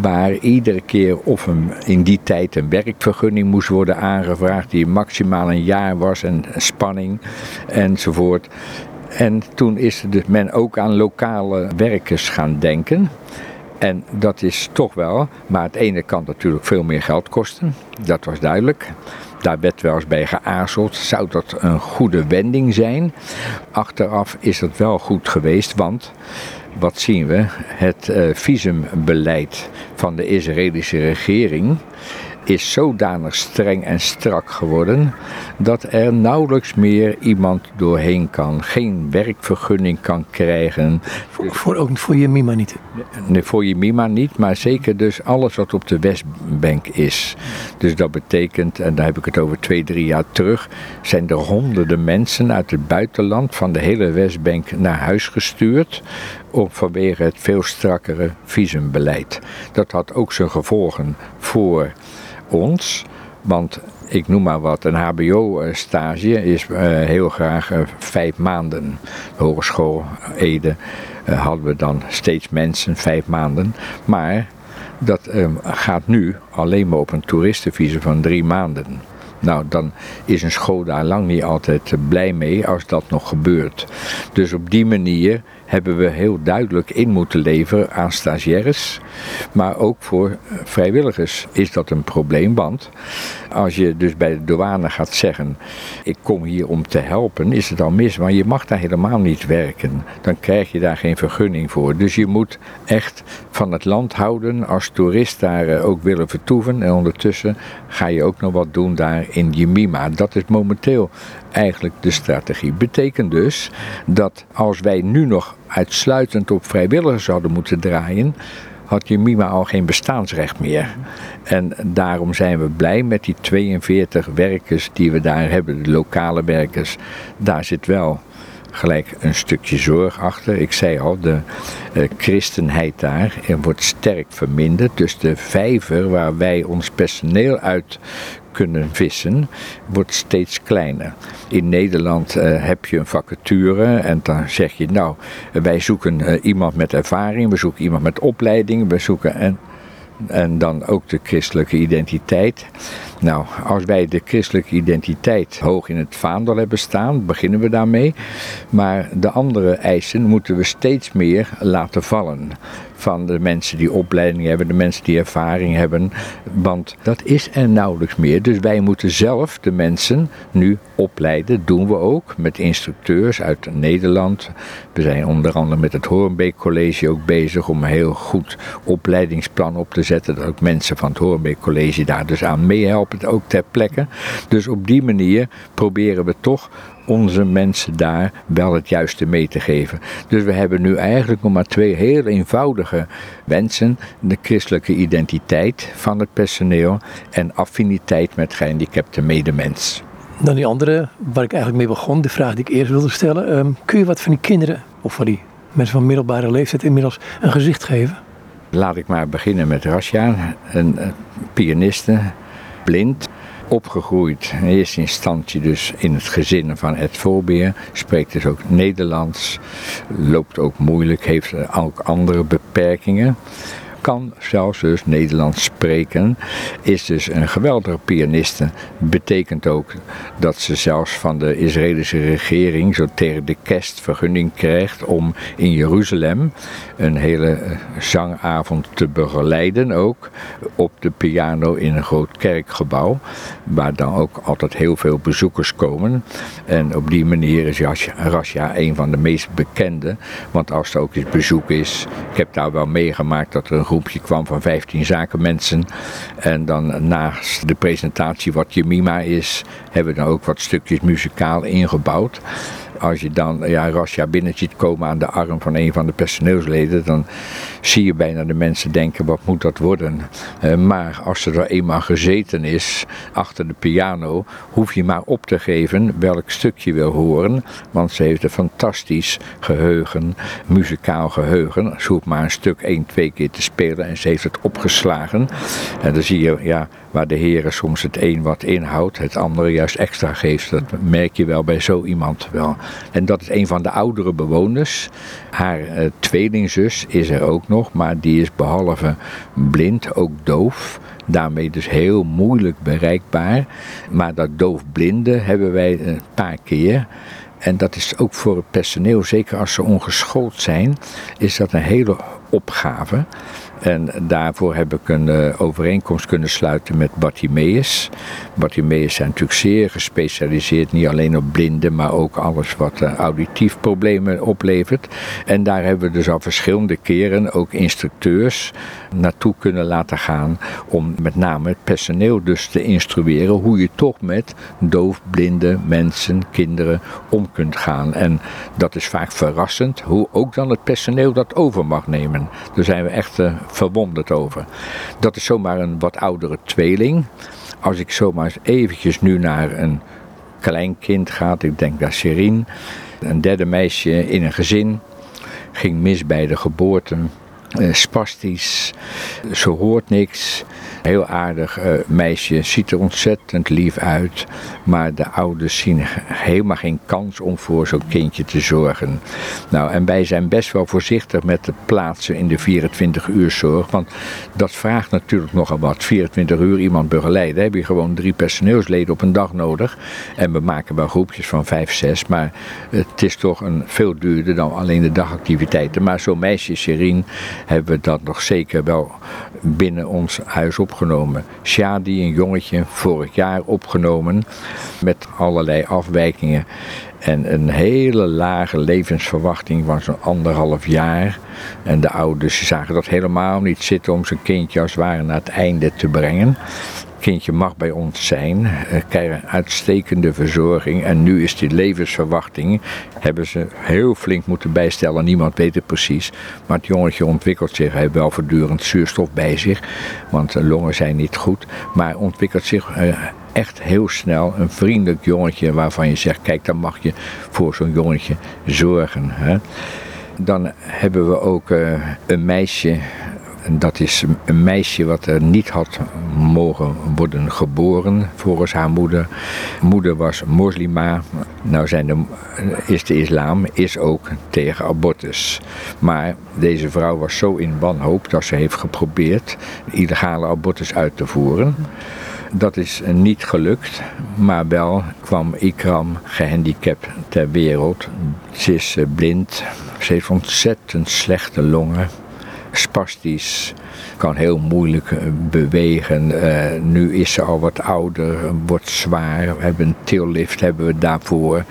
waar iedere keer of in die tijd een werkvergunning moest worden aangevraagd, die maximaal een jaar was en spanning enzovoort. En toen is dus men ook aan lokale werkers gaan denken. En dat is toch wel, maar het ene kan natuurlijk veel meer geld kosten. Dat was duidelijk. Daar werd wel eens bij geaarzeld. Zou dat een goede wending zijn? Achteraf is dat wel goed geweest, want wat zien we? Het uh, visumbeleid van de Israëlische regering is zodanig streng en strak geworden dat er nauwelijks meer iemand doorheen kan. Geen werkvergunning kan krijgen. Voor, voor ook voor je Mima niet? Nee, voor je Mima niet, maar zeker dus alles wat op de Westbank is. Dus dat betekent, en daar heb ik het over twee, drie jaar terug, zijn er honderden mensen uit het buitenland van de hele Westbank naar huis gestuurd om vanwege het veel strakkere visumbeleid. Dat had ook zijn gevolgen voor ons. Want ik noem maar wat, een HBO-stage is uh, heel graag uh, vijf maanden. Hogeschool Ede uh, hadden we dan steeds mensen, vijf maanden. Maar dat ehm, gaat nu alleen maar op een toeristenvisum van drie maanden. Nou, dan is een school daar lang niet altijd blij mee als dat nog gebeurt. Dus op die manier hebben we heel duidelijk in moeten leveren aan stagiaires. Maar ook voor vrijwilligers is dat een probleem. Want als je dus bij de douane gaat zeggen: Ik kom hier om te helpen, is het al mis. Maar je mag daar helemaal niet werken. Dan krijg je daar geen vergunning voor. Dus je moet echt van het land houden als toerist daar eh, ook willen vertoeven. En ondertussen ga je ook nog wat doen daar in Jemima. Dat is momenteel eigenlijk de strategie. Betekent dus dat als wij nu nog uitsluitend op vrijwilligers zouden moeten draaien, had Jemima al geen bestaansrecht meer. En daarom zijn we blij met die 42 werkers die we daar hebben, de lokale werkers. Daar zit wel gelijk een stukje zorg achter. Ik zei al, de uh, christenheid daar wordt sterk verminderd. Dus de vijver waar wij ons personeel uit kunnen vissen, wordt steeds kleiner. In Nederland uh, heb je een vacature en dan zeg je, nou, wij zoeken uh, iemand met ervaring, we zoeken iemand met opleiding, we zoeken en, en dan ook de christelijke identiteit. Nou, als wij de christelijke identiteit hoog in het vaandel hebben staan, beginnen we daarmee. Maar de andere eisen moeten we steeds meer laten vallen van de mensen die opleiding hebben, de mensen die ervaring hebben. Want dat is er nauwelijks meer. Dus wij moeten zelf de mensen nu opleiden. Doen we ook met instructeurs uit Nederland. We zijn onder andere met het Hoornbeek College ook bezig om een heel goed opleidingsplan op te zetten. Dat ook mensen van het Hoornbeek College daar dus aan meehelpen, ook ter plekke. Dus op die manier proberen we toch onze mensen daar wel het juiste mee te geven. Dus we hebben nu eigenlijk nog maar twee heel eenvoudige wensen. De christelijke identiteit van het personeel en affiniteit met gehandicapte medemens. Dan die andere, waar ik eigenlijk mee begon, de vraag die ik eerst wilde stellen. Um, kun je wat van die kinderen, of van die mensen van middelbare leeftijd inmiddels, een gezicht geven? Laat ik maar beginnen met Rasja, een, een pianiste, blind opgegroeid. In eerste instantie dus in het gezin van Ed Voorbeer. Spreekt dus ook Nederlands, loopt ook moeilijk, heeft ook andere beperkingen kan zelfs dus Nederlands spreken, is dus een geweldige pianiste. Betekent ook dat ze zelfs van de Israëlische regering zo tegen de kerst vergunning krijgt om in Jeruzalem een hele eh, zangavond te begeleiden ook op de piano in een groot kerkgebouw waar dan ook altijd heel veel bezoekers komen en op die manier is Rasja een van de meest bekende want als er ook eens bezoek is ik heb daar wel meegemaakt dat er een groepje kwam van 15 zakenmensen. En dan naast de presentatie wat Jemima is, hebben we dan ook wat stukjes muzikaal ingebouwd als je dan ja, Rasja binnen ziet komen aan de arm van een van de personeelsleden, dan zie je bijna de mensen denken, wat moet dat worden? Uh, maar als ze er eenmaal gezeten is, achter de piano, hoef je maar op te geven welk stuk je wil horen, want ze heeft een fantastisch geheugen, muzikaal geheugen. Ze hoeft maar een stuk één, twee keer te spelen en ze heeft het opgeslagen. En dan zie je, ja, waar de heren soms het een wat inhoudt, het andere juist extra geeft. Dat merk je wel bij zo iemand wel. En dat is een van de oudere bewoners. Haar uh, tweelingzus is er ook nog, maar die is behalve blind ook doof. Daarmee dus heel moeilijk bereikbaar. Maar dat doofblinde hebben wij een paar keer. En dat is ook voor het personeel, zeker als ze ongeschoold zijn, is dat een hele opgave. En daarvoor heb ik een uh, overeenkomst kunnen sluiten met Bartimeus. Bartimeus zijn natuurlijk zeer gespecialiseerd, niet alleen op blinden, maar ook alles wat uh, auditief problemen oplevert. En daar hebben we dus al verschillende keren ook instructeurs naartoe kunnen laten gaan om met name het personeel dus te instrueren hoe je toch met doofblinde mensen, kinderen om kunt gaan. En dat is vaak verrassend hoe ook dan het personeel dat over mag nemen. Daar zijn we echt uh, verwonderd over. Dat is zomaar een wat oudere tweeling. Als ik zomaar eens eventjes nu naar een klein kind ga, ik denk naar Serine, een derde meisje in een gezin, ging mis bij de geboorte. Uh, spastisch, ze hoort niks. Heel aardig uh, meisje, ziet er ontzettend lief uit. Maar de ouders zien helemaal geen kans om voor zo'n kindje te zorgen. Nou, en wij zijn best wel voorzichtig met het plaatsen in de 24 uur zorg. Want dat vraagt natuurlijk nogal wat. 24 uur iemand begeleiden. heb je gewoon drie personeelsleden op een dag nodig. En we maken wel groepjes van 5, 6. Maar het is toch een veel duurder dan alleen de dagactiviteiten. Maar zo'n meisje, Serine, hebben we dat nog zeker wel binnen ons huis opgenomen. Shadi, een jongetje, vorig jaar opgenomen met allerlei afwijkingen. En een hele lage levensverwachting van zo'n anderhalf jaar. En de ouders zagen dat helemaal niet zitten om zijn kindje als het ware naar het einde te brengen kindje mag bij ons zijn, eh, krijgen uitstekende verzorging. En nu is die levensverwachting, hebben ze heel flink moeten bijstellen. Niemand weet het precies. Maar het jongetje ontwikkelt zich. Hij heeft wel voortdurend zuurstof bij zich, want de longen zijn niet goed. Maar ontwikkelt zich eh, echt heel snel. Een vriendelijk jongetje waarvan je zegt, kijk dan mag je voor zo'n jongetje zorgen. Hè. Dan hebben we ook uh, een meisje dat is een meisje wat er niet had mogen worden geboren volgens haar moeder. Moeder was moslima. Nou zijn de, is de islam is ook tegen abortus. Maar deze vrouw was zo in wanhoop dat ze heeft geprobeerd illegale abortus uit te voeren. Dat is niet gelukt, maar wel kwam Ikram gehandicapt ter wereld. Ze is blind, ze heeft ontzettend slechte longen spastisch, kan heel moeilijk eh, bewegen. Uh, nu is ze al wat ouder, wordt zwaar. We hebben een tillift hebben we daarvoor.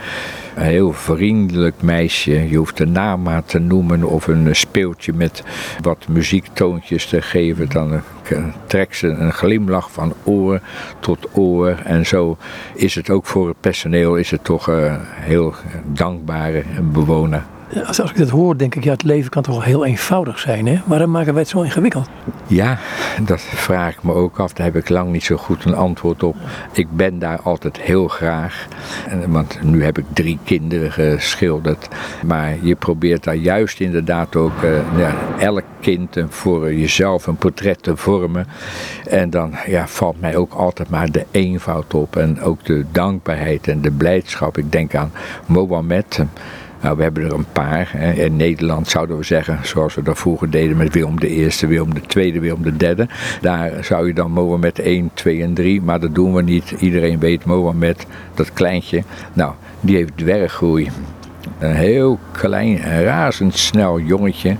Een heel vriendelijk meisje. Je hoeft de naam maar te noemen of een speeltje met wat muziektoontjes te geven. Dan eh, trekt ze een glimlach van oor tot oor. En zo is het ook voor het personeel is het toch een heel dankbare bewoner. Als, ik dat hoor, denk ik, ja, het leven kan toch wel heel eenvoudig zijn. Hè? Waarom maken wij het zo ingewikkeld? Ja, dat vraag ik me ook af. Daar heb ik lang niet zo goed een antwoord op. Ik ben daar altijd heel graag. Want nu heb ik drie kinderen geschilderd. Maar je probeert daar juist inderdaad ook uh, ja, elk kind voor jezelf een portret te vormen. En dan ja, valt mij ook altijd maar de eenvoud op. En ook de dankbaarheid en de blijdschap. Ik denk aan Mohammed. Nou, we hebben er een paar. Hè. In Nederland zouden we zeggen, zoals we dat vroeger deden met Willem I, Willem II, Willem III. Daar zou je dan Mohammed 1, 2 en 3, maar dat doen we niet. Iedereen weet Mohammed, dat kleintje. Nou, die heeft dwerggroei. Een heel klein, razendsnel jongetje.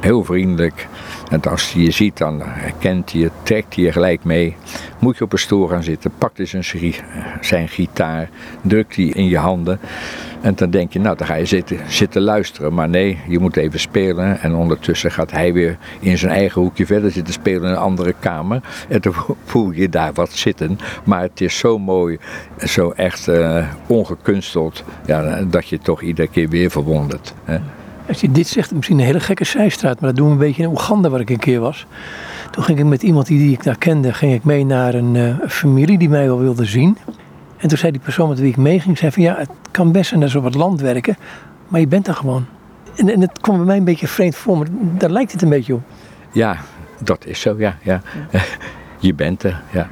Heel vriendelijk. En als hij je ziet, dan herkent hij je, trekt hij je gelijk mee. Moet je op een stoel gaan zitten, pakt hij zijn gitaar, drukt hij in je handen. En dan denk je, nou dan ga je zitten, zitten luisteren. Maar nee, je moet even spelen. En ondertussen gaat hij weer in zijn eigen hoekje verder zitten spelen in een andere kamer. En dan voel je daar wat zitten. Maar het is zo mooi, zo echt uh, ongekunsteld, ja, dat je toch iedere keer weer verwondert. Hè. Als je dit zegt, misschien een hele gekke zijstraat, maar dat doen we een beetje in Oeganda waar ik een keer was. Toen ging ik met iemand die, ik daar kende, ging ik mee naar een uh, familie die mij wel wilde zien. En toen zei die persoon met wie ik meeging, zei van ja, het kan best zijn dat ze op het land werken, maar je bent er gewoon. En, en het kwam bij mij een beetje vreemd voor, maar daar lijkt het een beetje op. Ja, dat is zo, ja. ja. je bent er, ja.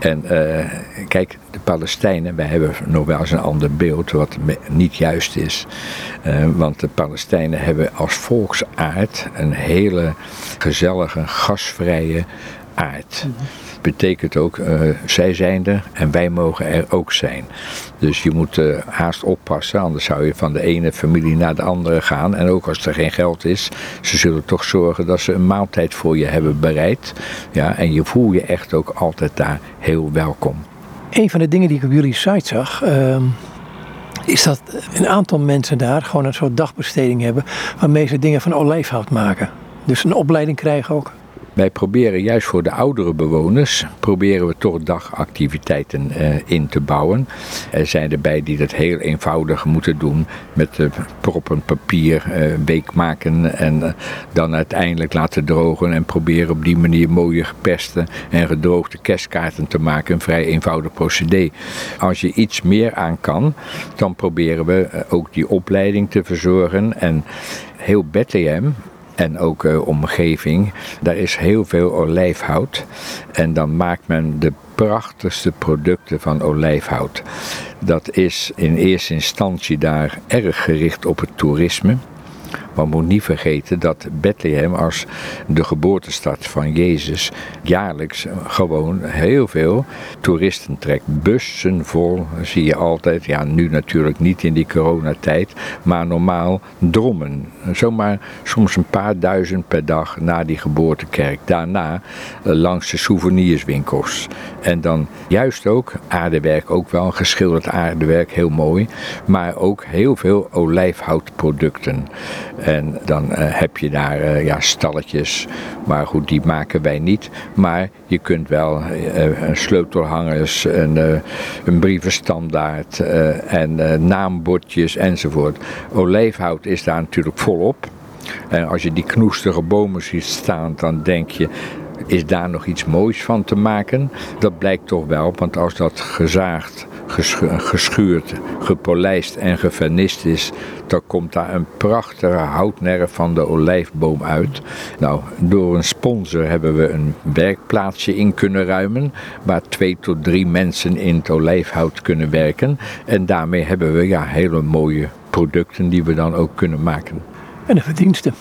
En uh, kijk, de Palestijnen, wij hebben nog wel eens een ander beeld wat niet juist is. Uh, want de Palestijnen hebben als volksaard een hele gezellige, gasvrije, aard. Betekent ook, uh, zij zijn er en wij mogen er ook zijn. Dus je moet uh, haast oppassen, anders zou je van de ene familie naar de andere gaan. En ook als er geen geld is, ze zullen toch zorgen dat ze een maaltijd voor je hebben bereid. Ja, en je voel je echt ook altijd daar heel welkom. Een van de dingen die ik op jullie site zag, uh, is dat een aantal mensen daar gewoon een soort dagbesteding hebben waarmee ze dingen van olijfhout maken. Dus een opleiding krijgen ook. Wij proberen juist voor de oudere bewoners, proberen we toch dagactiviteiten uh, in te bouwen. Er zijn erbij die dat heel eenvoudig moeten doen met uh, proppen papier uh, week maken en dan uiteindelijk laten drogen en proberen op die manier mooie geperste en gedroogde kerstkaarten te maken. Een vrij eenvoudig procedé. Als je iets meer aan kan, dan proberen we ook die opleiding te verzorgen en heel Bethlehem en ook uh, omgeving. Daar is heel veel olijfhout. En dan maakt men de prachtigste producten van olijfhout. Dat is in eerste instantie daar erg gericht op het toerisme. Maar moet niet vergeten dat Bethlehem als de geboortestad van Jezus jaarlijks gewoon heel veel toeristen trekt. Bussen vol zie je altijd. Ja, nu natuurlijk niet in die coronatijd, maar normaal drommen. Zomaar soms een paar duizend per dag na die geboortekerk. Daarna eh, langs de souvenirswinkels. En dan juist ook aardewerk, ook wel geschilderd aardewerk, heel mooi. Maar ook heel veel olijfhoutproducten. En dan uh, heb je daar uh, ja, stalletjes, maar goed, die maken wij niet. Maar je kunt wel uh, sleutelhangers, een, een brievenstandaard en naambordjes enzovoort. Olijfhout is daar natuurlijk volop. En als je die knoestige bomen ziet staan, dan denk je, is daar nog iets moois van te maken? Dat blijkt toch wel, want als dat gezaagd geschuurd, gepolijst en gevernist is, dan komt daar een prachtige houtnerf van de olijfboom uit. Nou, door een sponsor hebben we een werkplaatsje in kunnen ruimen, waar twee tot drie mensen in het olijfhout kunnen werken. En daarmee hebben we ja, hele mooie producten die we dan ook kunnen maken. En de verdiensten.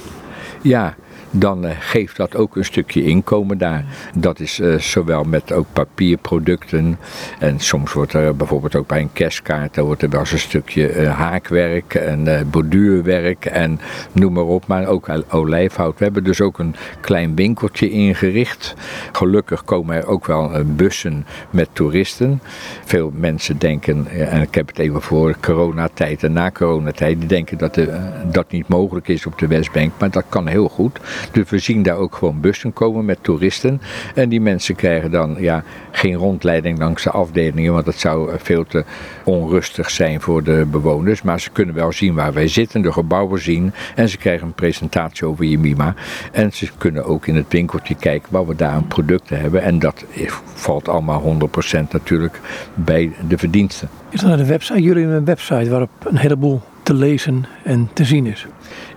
Ja, dan uh, geeft dat ook een stukje inkomen daar. Dat is uh, zowel met ook papierproducten en soms wordt er bijvoorbeeld ook bij een kerstkaart, wordt er wel eens een stukje haakwerk en borduurwerk en noem maar op, maar ook olijfhout. We hebben dus ook een klein winkeltje ingericht. Gelukkig komen er ook wel bussen met toeristen. Veel mensen denken, en ik heb het even voor coronatijd en na coronatijd, die denken dat dat niet mogelijk is op de Westbank, maar dat kan heel goed. Dus we zien daar ook gewoon bussen komen met toeristen. En die mensen krijgen dan ja, geen rondleiding langs de afdelingen, want dat zou veel te onrustig zijn voor de bewoners. Maar ze kunnen wel zien waar wij zitten, de gebouwen zien. En ze krijgen een presentatie over Jemima. En ze kunnen ook in het winkeltje kijken waar we daar aan producten hebben. En dat valt allemaal 100% natuurlijk bij de verdiensten. Is dat de website? Jullie hebben een website waarop een heleboel te lezen en te zien is.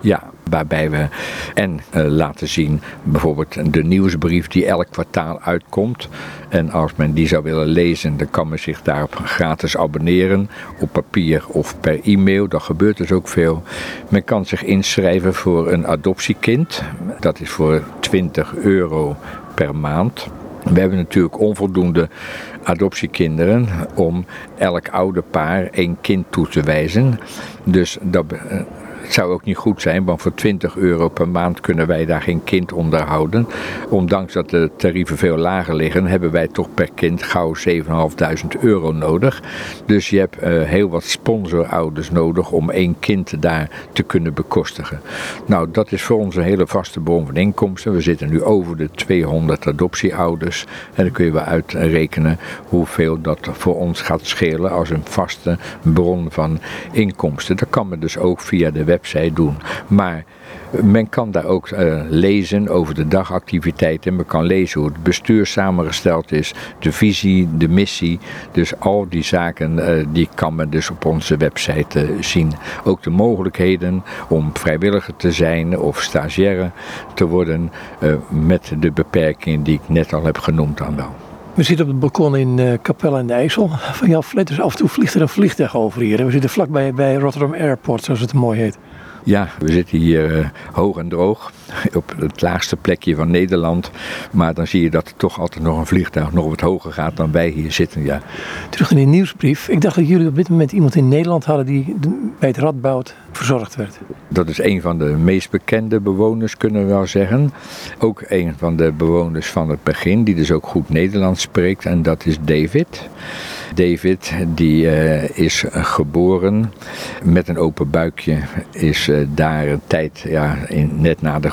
Ja, waarbij we en uh, laten zien bijvoorbeeld de nieuwsbrief die elk kwartaal uitkomt. En als men die zou willen lezen, dan kan men zich daarop gratis abonneren op papier of per e-mail. Dat gebeurt dus ook veel. Men kan zich inschrijven voor een adoptiekind. Dat is voor 20 euro per maand. We hebben natuurlijk onvoldoende adoptiekinderen om elk oude paar één kind toe te wijzen. Dus dat zou ook niet goed zijn, want voor 20 euro per maand kunnen wij daar geen kind onderhouden. Ondanks dat de tarieven veel lager liggen, hebben wij toch per kind gauw 7.500 euro nodig. Dus je hebt uh, heel wat sponsorouders nodig om één kind daar te kunnen bekostigen. Nou, dat is voor ons een hele vaste bron van inkomsten. We zitten nu over de 200 adoptieouders. En dan kun je wel uitrekenen hoeveel dat voor ons gaat schelen als een vaste bron van inkomsten. Dat kan men dus ook via de website doen. Maar men kan daar ook uh, lezen over de dagactiviteiten. Men kan lezen hoe het bestuur samengesteld is, de visie, de missie. Dus al die zaken uh, die kan men dus op onze website uh, zien. Ook de mogelijkheden om vrijwilliger te zijn of stagiaire te worden met de beperkingen die ik net al heb genoemd dan wel. We zitten op het balkon in uh, Capelle en de IJssel van Jan Flet. Dus af en toe vliegt er een vliegtuig over hier. We zitten vlakbij bij Rotterdam Airport, zoals het mooi heet. Ja, we zitten hier uh, hoog en droog. op het laagste plekje van Nederland. Maar dan zie je dat er toch altijd nog een vliegtuig nog wat hoger gaat dan wij hier zitten. Ja. Terug in die nieuwsbrief. Ik dacht dat jullie op dit moment iemand in Nederland hadden die bij het Radboud verzorgd werd. Dat is een van de meest bekende bewoners, kunnen we wel zeggen. Ook een van de bewoners van het begin, die dus ook goed Nederlands spreekt. En dat is David. David die uh, is geboren met een open buikje, is uh, daar een tijd, ja, in, net na de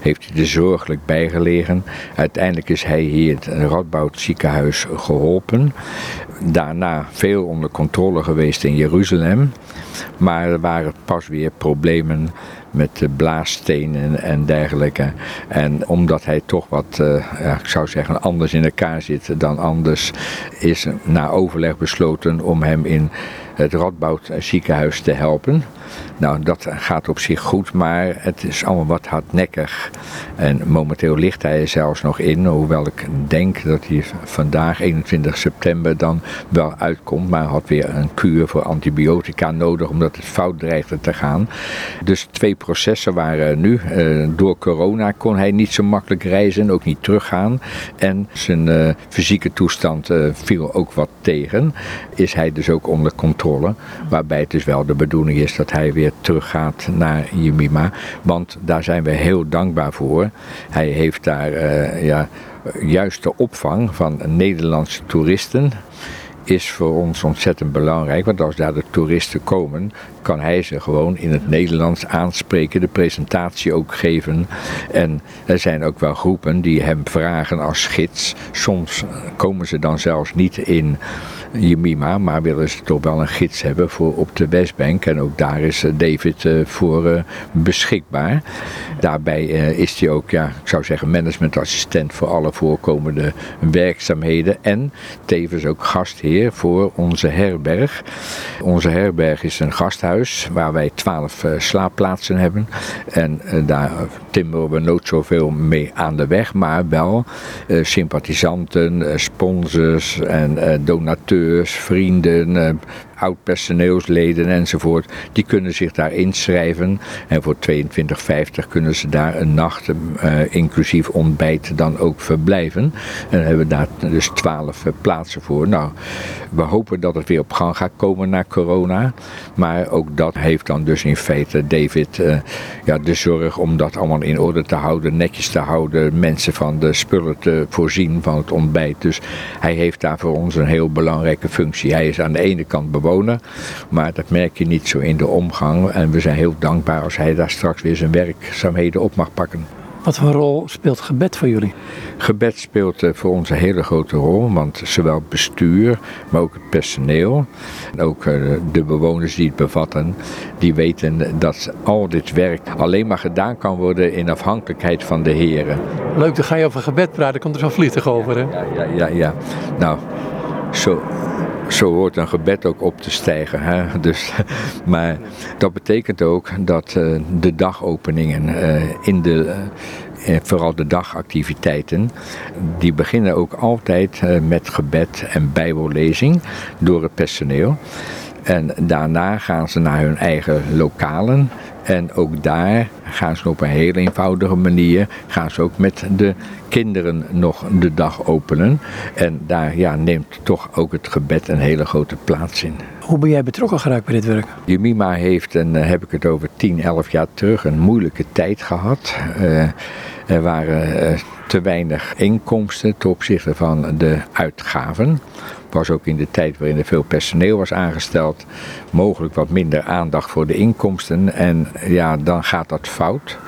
heeft hij er zorgelijk bijgelegen. Uiteindelijk is hij hier het Radboud ziekenhuis geholpen. Daarna veel onder controle geweest in Jeruzalem. Maar er waren pas weer problemen met blaasstenen en dergelijke. En omdat hij toch wat, ja, ik zou zeggen, anders in elkaar zit dan anders, is na overleg besloten om hem in het Radboud ziekenhuis te helpen. Nou, dat gaat op zich goed, maar het is allemaal wat hardnekkig. En momenteel ligt hij er zelfs nog in, hoewel ik denk dat hij vandaag, 21 september, dan wel uitkomt. Maar had weer een kuur voor antibiotica nodig, omdat het fout dreigde te gaan. Dus twee processen waren nu. Uh, door corona kon hij niet zo makkelijk reizen, ook niet teruggaan. En zijn uh, fysieke toestand uh, viel ook wat tegen. Is hij dus ook onder controle. Waarbij het dus wel de bedoeling is dat hij weer teruggaat naar Jemima. Want daar zijn we heel dankbaar voor. Hij heeft daar uh, ja, juist de opvang van Nederlandse toeristen is voor ons ontzettend belangrijk. Want als daar de toeristen komen, kan hij ze gewoon in het Nederlands aanspreken, de presentatie ook geven. En er zijn ook wel groepen die hem vragen als gids. Soms komen ze dan zelfs niet in Jemima, maar willen ze toch wel een gids hebben voor op de Westbank. En ook daar is eh, David eh, voor uh, beschikbaar. Daarbij is hij ook, ja, ik zou zeggen, managementassistent voor alle voorkomende werkzaamheden. En tevens ook gastheer voor onze herberg. Onze herberg is een gasthuis waar wij twaalf slaapplaatsen hebben. En daar timmeren we nooit zoveel mee aan de weg, maar wel sympathisanten, sponsors en donateurs vrienden, eh, oud-personeelsleden enzovoort, die kunnen zich daar inschrijven. En voor 22,50 kunnen ze daar een nacht, uh, inclusief ontbijt, dan ook verblijven. En hebben we daar dus 12 uh, plaatsen voor. Nou, we hopen dat het weer op gang gaat komen na corona. Maar ook dat heeft dan dus in feite David uh, ja, de zorg om dat allemaal in orde te houden, netjes te houden, mensen van de spullen te voorzien van het ontbijt. Dus hij heeft daar voor ons een heel belangrijke functie. Hij is aan de ene kant bewoner maar dat merk je niet zo in de omgang. En we zijn heel dankbaar als hij daar straks weer zijn werkzaamheden op mag pakken. Wat voor rol speelt gebed voor jullie? Gebed speelt eh, voor ons een hele grote rol, want zowel het bestuur, maar ook het personeel, en ook eh, de bewoners die het bevatten, die weten dat al dit werk alleen maar gedaan kan worden in afhankelijkheid van de heren. Leuk, dan ga je over gebed praten, komt er zo'n vliegtuig over hè? Ja, ja, ja, ja. Nou, zo, zo hoort een gebed ook op te stijgen. Hè? Dus, maar dat betekent ook dat uh, de dagopeningen uh, in de, uh, vooral de dagactiviteiten, die beginnen ook altijd met gebed en bijbellezing door het personeel. En daarna gaan ze naar hun eigen lokalen. En ook daar gaan ze op een heel eenvoudige manier, gaan ze ook met de kinderen nog de dag openen. En daar ja, neemt toch ook het gebed een hele grote plaats in. Hoe ben jij betrokken geraakt bij dit werk? Jemima heeft, en dan heb ik het over 10, 11 jaar terug, een moeilijke tijd gehad. Uh, er waren uh, te weinig inkomsten ten opzichte van de uitgaven was ook in de tijd waarin er veel personeel was aangesteld, mogelijk wat minder aandacht voor de inkomsten. En ja, dan gaat dat fout.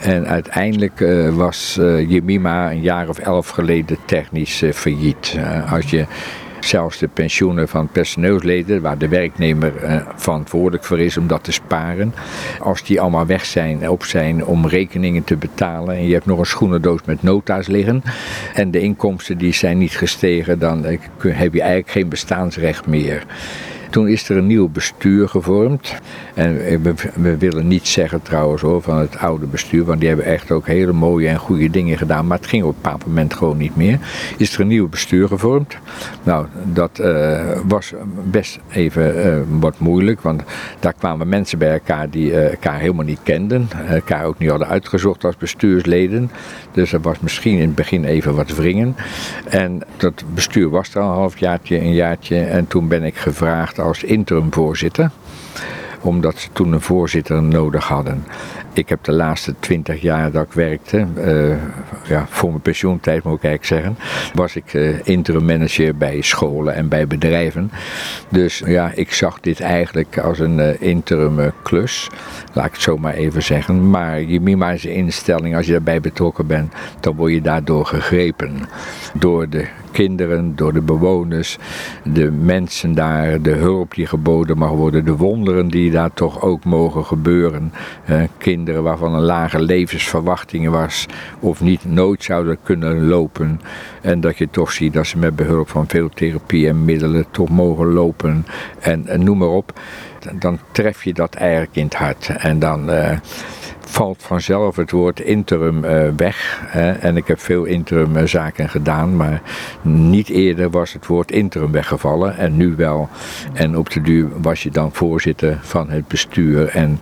En uiteindelijk uh, was uh, Jemima een jaar of elf geleden technisch uh, failliet. als je zelfs de pensioenen van personeelsleden, waar de werknemer uh, verantwoordelijk voor is om dat te sparen. Als die allemaal weg zijn, op zijn om rekeningen te betalen en je hebt nog een schoenendoos met nota's liggen en de inkomsten die zijn niet gestegen, dan heb je eigenlijk geen bestaansrecht meer. Toen is er een nieuw bestuur gevormd. En we, we willen niet zeggen trouwens hoor, van het oude bestuur, want die hebben echt ook hele mooie en goede dingen gedaan. Maar het ging op een bepaald moment gewoon niet meer. Is er een nieuw bestuur gevormd? Nou, dat uh, was best even uh, wat moeilijk, want daar kwamen mensen bij elkaar die uh, elkaar helemaal niet kenden, elkaar ook niet hadden uitgezocht als bestuursleden. Dus er was misschien in het begin even wat wringen. En dat bestuur was er al een halfjaartje, een jaartje. En toen ben ik gevraagd als interimvoorzitter omdat ze toen een voorzitter nodig hadden. Ik heb de laatste twintig jaar dat ik werkte, uh, ja, voor mijn pensioentijd moet ik eigenlijk zeggen, was ik uh, interim manager bij scholen en bij bedrijven. Dus ja, ik zag dit eigenlijk als een uh, interim klus, laat ik het zo maar even zeggen. Maar je mima's instelling, als je daarbij betrokken bent, dan word je daardoor gegrepen. Door de kinderen, door de bewoners, de mensen daar, de hulp die geboden mag worden, de wonderen die daar toch ook mogen gebeuren. Eh, waarvan een lage levensverwachting was of niet nooit zouden kunnen lopen. En dat je toch ziet dat ze met behulp van veel therapie en middelen toch mogen lopen en, noem maar op. Dan tref je dat eigenlijk in het hart. En dan. Uh, valt vanzelf het woord interim uh, weg. En ik heb veel interim uh, zaken gedaan, maar niet eerder was het woord interim weggevallen en nu wel. En op de duur was je dan voorzitter van het bestuur. En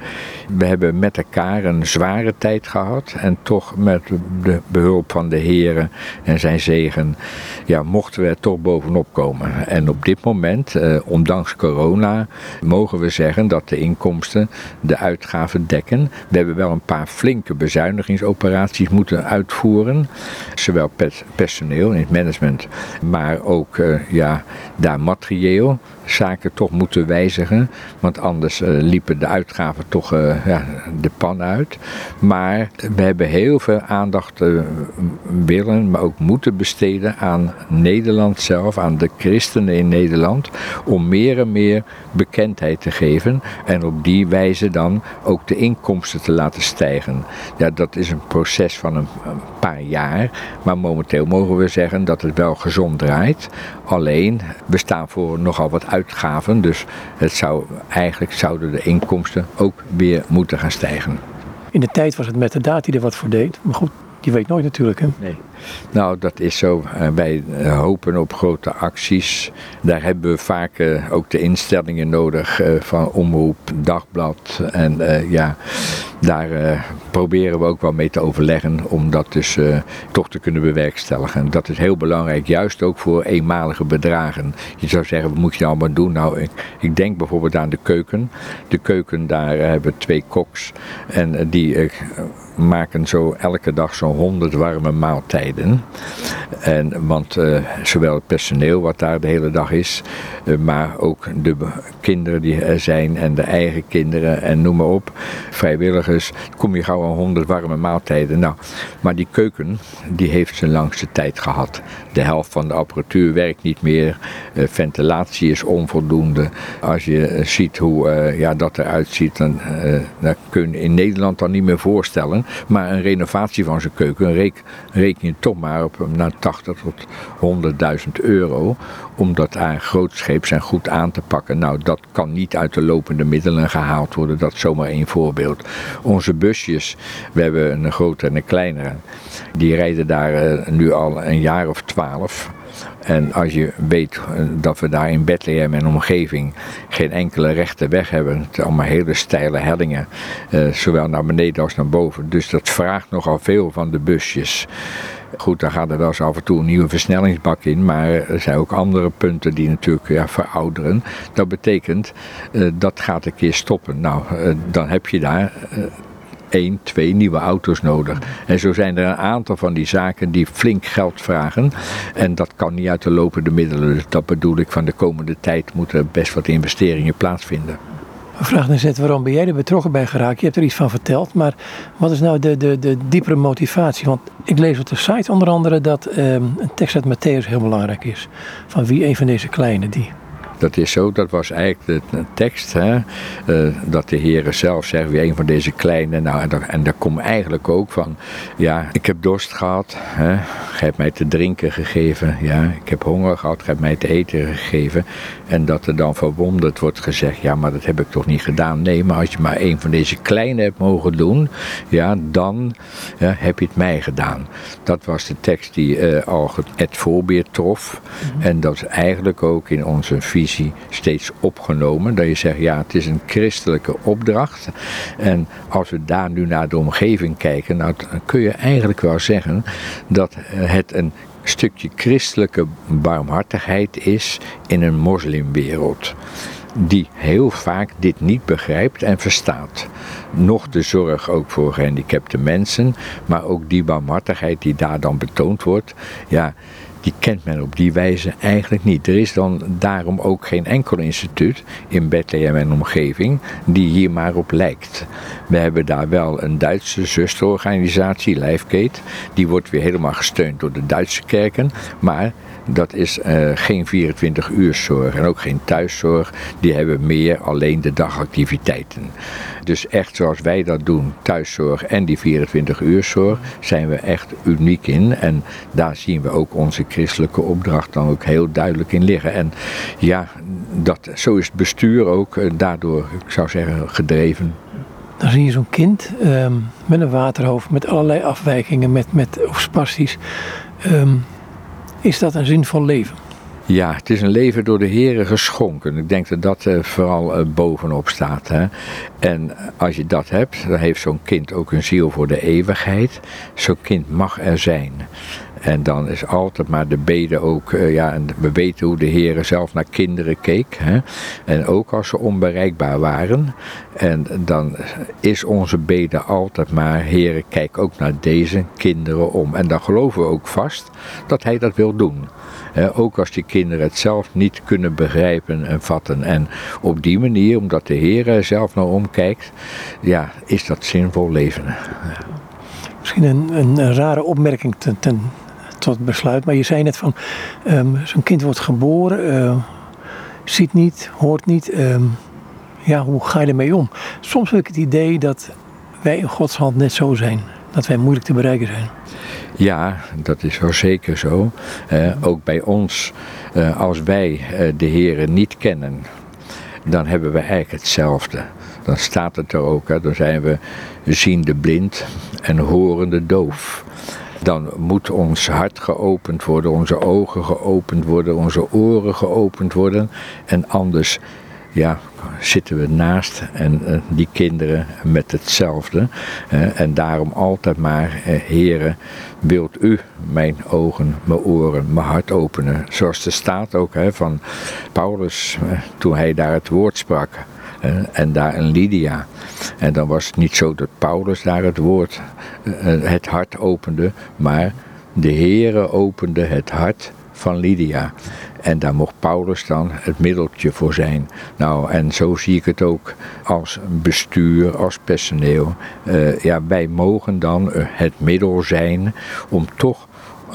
we hebben met elkaar een zware tijd gehad en toch met de behulp van de heren en zijn zegen, ja, mochten we er toch bovenop komen. En op dit moment, uh, ondanks corona, mogen we zeggen dat de inkomsten de uitgaven dekken. We hebben wel een paar flinke bezuinigingsoperaties moeten uitvoeren. Zowel personeel in het management, maar ook uh, ja, daar materieel zaken toch moeten wijzigen. Want anders uh, liepen de uitgaven toch uh, ja, de pan uit. Maar we hebben heel veel aandacht uh, willen, maar ook moeten besteden aan Nederland zelf, aan de christenen in Nederland. Om meer en meer bekendheid te geven. En op die wijze dan ook de inkomsten te laten stijgen. Ja, dat is een proces van een paar jaar. Maar momenteel mogen we zeggen dat het wel gezond draait. Alleen, we staan voor nogal wat uitgaven. Dus het zou, eigenlijk zouden de inkomsten ook weer moeten gaan stijgen. In de tijd was het met de daad die er wat voor deed. Maar goed, je weet nooit natuurlijk. Hè? Nee. Nou, dat is zo. Wij hopen op grote acties. Daar hebben we vaak uh, ook de instellingen nodig van Omroep, Dagblad. En ja, daar proberen we ook wel mee te overleggen om dat dus toch te kunnen bewerkstelligen. Dat is heel belangrijk, juist ook voor eenmalige bedragen. Je zou zeggen, wat moet je nou allemaal doen? Nou, ik, denk bijvoorbeeld aan de keuken. De keuken, daar hebben we twee koks. En die maken zo elke dag zo'n 100 warme maaltijden. En, want uh, zowel het personeel wat daar de hele dag is, uh, maar ook de kinderen die er zijn en de eigen kinderen en noem maar op, vrijwilligers, kom je gauw aan 100 warme maaltijden. Nou, maar die keuken, die heeft zijn langste tijd gehad. De helft van de apparatuur werkt niet meer, uh, ventilatie is onvoldoende. Als je ziet hoe ja, dat eruit ziet, dan, dan kun je in Nederland dan niet meer voorstellen. Maar een renovatie van zijn keuken reek, reken toch maar op naar 80 tot 100.000 euro. Om dat aan grootscheeps en goed aan te pakken. Nou, dat kan niet uit de lopende middelen gehaald worden. Dat is zomaar één voorbeeld. Onze busjes, we hebben een grote en een kleinere. Die rijden daar nu al een jaar of twaalf. En als je weet dat we daar in Bethlehem en omgeving geen enkele rechte weg hebben, het allemaal hele steile hellingen, eh, zowel naar beneden als naar boven. Dus dat vraagt nogal veel van de busjes. Goed, daar gaat er wel eens af en toe een nieuwe versnellingsbak in, maar er zijn ook andere punten die natuurlijk verouderen. Dat betekent, uh, dat gaat een keer stoppen. Nou, uh, dan heb je daar één, twee nieuwe auto's nodig. En zo zijn er een aantal van die zaken die flink geld vragen. En dat kan niet uit de lopende middelen. Dus dat bedoel ik van de komende tijd moeten best wat investeringen plaatsvinden. Vraag dan zet, waarom ben jij er betrokken bij geraakt? Je hebt er iets van verteld, maar wat is nou de, de, de diepere motivatie? Want ik lees op de site onder andere dat um, een tekst uit Matthäus heel belangrijk is. Van wie een van deze kleine die Dat is zo, dat was eigenlijk de, tekst, hè, uh, dat de Heer zelf zegt, weer een van deze kleine, nou, en, daar, en daar komt eigenlijk ook van, ja, ik heb dorst gehad, hè, gij hebt mij te drinken gegeven, ja, ik heb honger gehad, gij hebt mij te eten gegeven. En dat er dan verwonderd wordt gezegd, ja, maar dat heb ik toch niet gedaan. Nee, maar als je maar een van deze kleine hebt mogen doen, ja, dan ja, heb je het mij gedaan. Dat was de tekst die uh, al het voorbeeld trof. Mhm. En dat is eigenlijk ook in onze visie steeds opgenomen. Dat je zegt, ja, het is een christelijke opdracht. En als we daar nu naar de omgeving kijken, nou, dan kun je eigenlijk wel zeggen dat het een stukje christelijke barmhartigheid is in een moslimwereld die heel vaak dit niet begrijpt en verstaat. Nog de zorg ook voor gehandicapte mensen, maar ook die barmhartigheid die daar dan betoond wordt. Ja, die kent men op die wijze eigenlijk niet. Er is dan daarom ook geen enkel instituut in Bethlehem en omgeving die hier maar op lijkt. We hebben daar wel een Duitse zusterorganisatie, Lijfgate, die wordt weer helemaal gesteund door de Duitse kerken, maar dat is uh, geen 24 uur zorg en ook geen thuiszorg. Die hebben meer alleen de dagactiviteiten. Dus echt zoals wij dat doen, thuiszorg en die 24 uur zorg, zijn we echt uniek in. En daar zien we ook onze christelijke opdracht dan ook heel duidelijk in liggen. En ja, dat, zo is het bestuur ook uh, daardoor, ik zou zeggen, gedreven. Dan zie je zo'n kind um, met een waterhoofd, met allerlei afwijkingen, met, met of is dat een zinvol leven? Ja, het is een leven door de Heeren geschonken. Ik denk dat dat uh, vooral uh, bovenop staat. Hè? En als je dat hebt, dan heeft zo'n kind ook een ziel voor de eeuwigheid. Zo'n kind mag er zijn. En dan is altijd maar de bede ook, uh, ja, en we weten hoe de Heer zelf naar kinderen keek. Hè? En ook als ze onbereikbaar waren. En dan is onze bede altijd maar, Heer, kijk ook naar deze kinderen om. En dan geloven we ook vast dat Hij dat wil doen. ook als die kinderen het zelf niet kunnen begrijpen en vatten. En op die manier, omdat de Heer er zelf naar omkijkt, ja, is dat zinvol leven. Misschien een, een, rare opmerking ten, ten tot besluit. Maar je zei net van, um, zo'n kind wordt geboren, uh, ziet niet, hoort niet. Um, ja, hoe ga je ermee om? Soms heb ik het idee dat wij in Gods hand net zo zijn. Dat wij moeilijk te bereiken zijn. Ja, dat is wel zeker zo. Uh, ook bij ons, uh, als wij uh, de Heren niet kennen, dan hebben we eigenlijk hetzelfde. Dan staat het er ook, hè, dan zijn we ziende blind en horende doof dan moet ons hart geopend worden, onze ogen geopend worden, onze oren geopend worden. En anders ja, zitten we naast en uh, die kinderen met hetzelfde. En daarom altijd maar, uh, heren, wilt u mijn ogen, mijn oren, mijn hart openen. Zoals er staat ook hè, van Paulus, toen hij daar het woord sprak. En daar een Lydia. En dan was het niet zo dat Paulus daar het woord, het hart opende, maar de Heere opende het hart van Lydia. En daar mocht Paulus dan het middeltje voor zijn. Nou, en zo zie ik het ook als bestuur, als personeel. Uh, ja, wij mogen dan het middel zijn om toch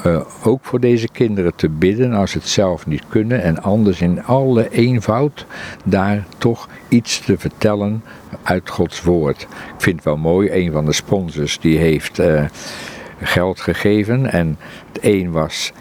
uh, ook voor deze kinderen te bidden als ze het zelf niet kunnen. En anders in alle eenvoud daar toch iets te vertellen uit Gods woord. Ik vind het wel mooi, een van de sponsors die heeft uh, geld gegeven. En het een was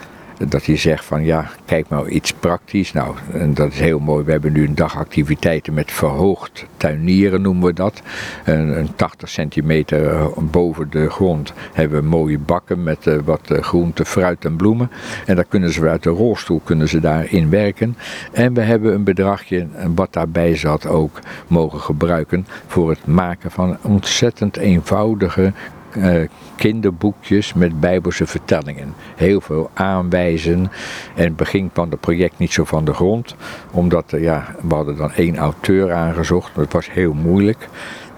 dat hij zegt van ja, kijk maar iets praktisch. Nou, en dat is heel mooi. We hebben nu een dag activiteiten met verhoogd tuinieren noemen we dat. Een, een 80 centimeter eh, boven de grond hebben we mooie bakken met uh, wat uh, groente, fruit en bloemen. En daar kunnen ze uit de rolstoel kunnen ze daarin werken. En we hebben een bedragje wat daarbij zat ook mogen gebruiken voor het maken van ontzettend eenvoudige uh, kinderboekjes met bijbelse vertellingen. Heel veel aanwijzen. En het begin kwam het project niet zo van de grond. Omdat uh, ja, we hadden dan één auteur aangezocht. Dat was heel moeilijk.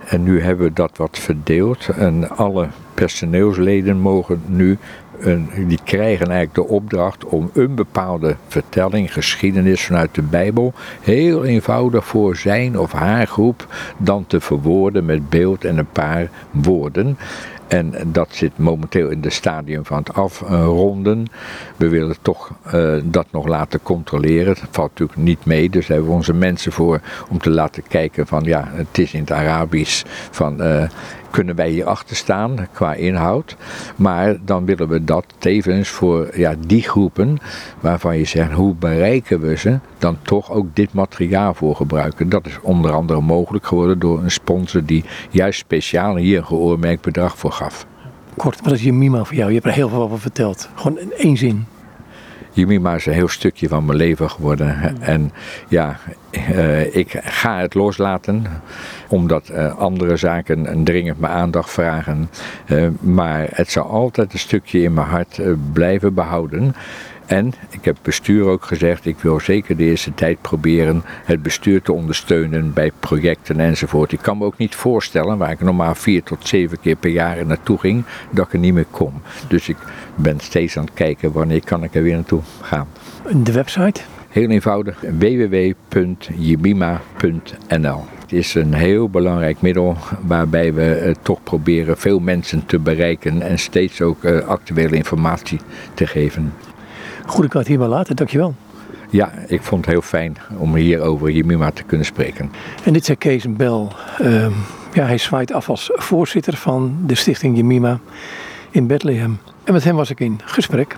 En nu hebben we dat wat verdeeld. En alle personeelsleden mogen nu een, die krijgen eigenlijk de opdracht om een bepaalde vertelling, geschiedenis vanuit de Bijbel, heel eenvoudig voor zijn of haar groep dan te verwoorden met beeld en een paar woorden. En dat zit momenteel in het stadium van het afronden. We willen toch uh, dat nog laten controleren. Dat valt natuurlijk niet mee, dus daar hebben we onze mensen voor om te laten kijken van ja, het is in het Arabisch van uh, kunnen wij hier achter staan qua inhoud. Maar dan willen we dat tevens voor ja, die groepen waarvan je zegt hoe bereiken we ze, dan toch ook dit materiaal voor gebruiken. Dat is onder andere mogelijk geworden door een sponsor die juist speciaal hier een geoormerkt bedrag voor gaf. Kort, wat is je Mima voor jou? Je hebt er heel veel over verteld. Gewoon in één zin. Jemima is een heel stukje van mijn leven geworden. En ja, uh, ik ga het loslaten, omdat uh, andere zaken dringend mijn aandacht vragen. Uh, maar het zal altijd een stukje in mijn hart blijven behouden. En ik heb bestuur ook gezegd, ik wil zeker de eerste tijd proberen het bestuur te ondersteunen bij projecten enzovoort. Ik kan me ook niet voorstellen, waar ik normaal vier tot zeven keer per jaar naartoe ging, dat ik er niet meer kom. Dus ik ben steeds aan het kijken wanneer kan ik er weer naartoe gaan. De website? Heel eenvoudig, www.jimima.nl. Het is een heel belangrijk middel waarbij we uh, toch proberen veel mensen te bereiken en steeds ook uh, actuele informatie te geven. Goed, ik kan het hierbij laten. Dankjewel. Ja, ik vond het heel fijn om hier over Jemima te kunnen spreken. En dit zei Kees Bel. Uh, ja, hij zwaait af als voorzitter van de stichting Jemima in Bethlehem. En met hem was ik in gesprek.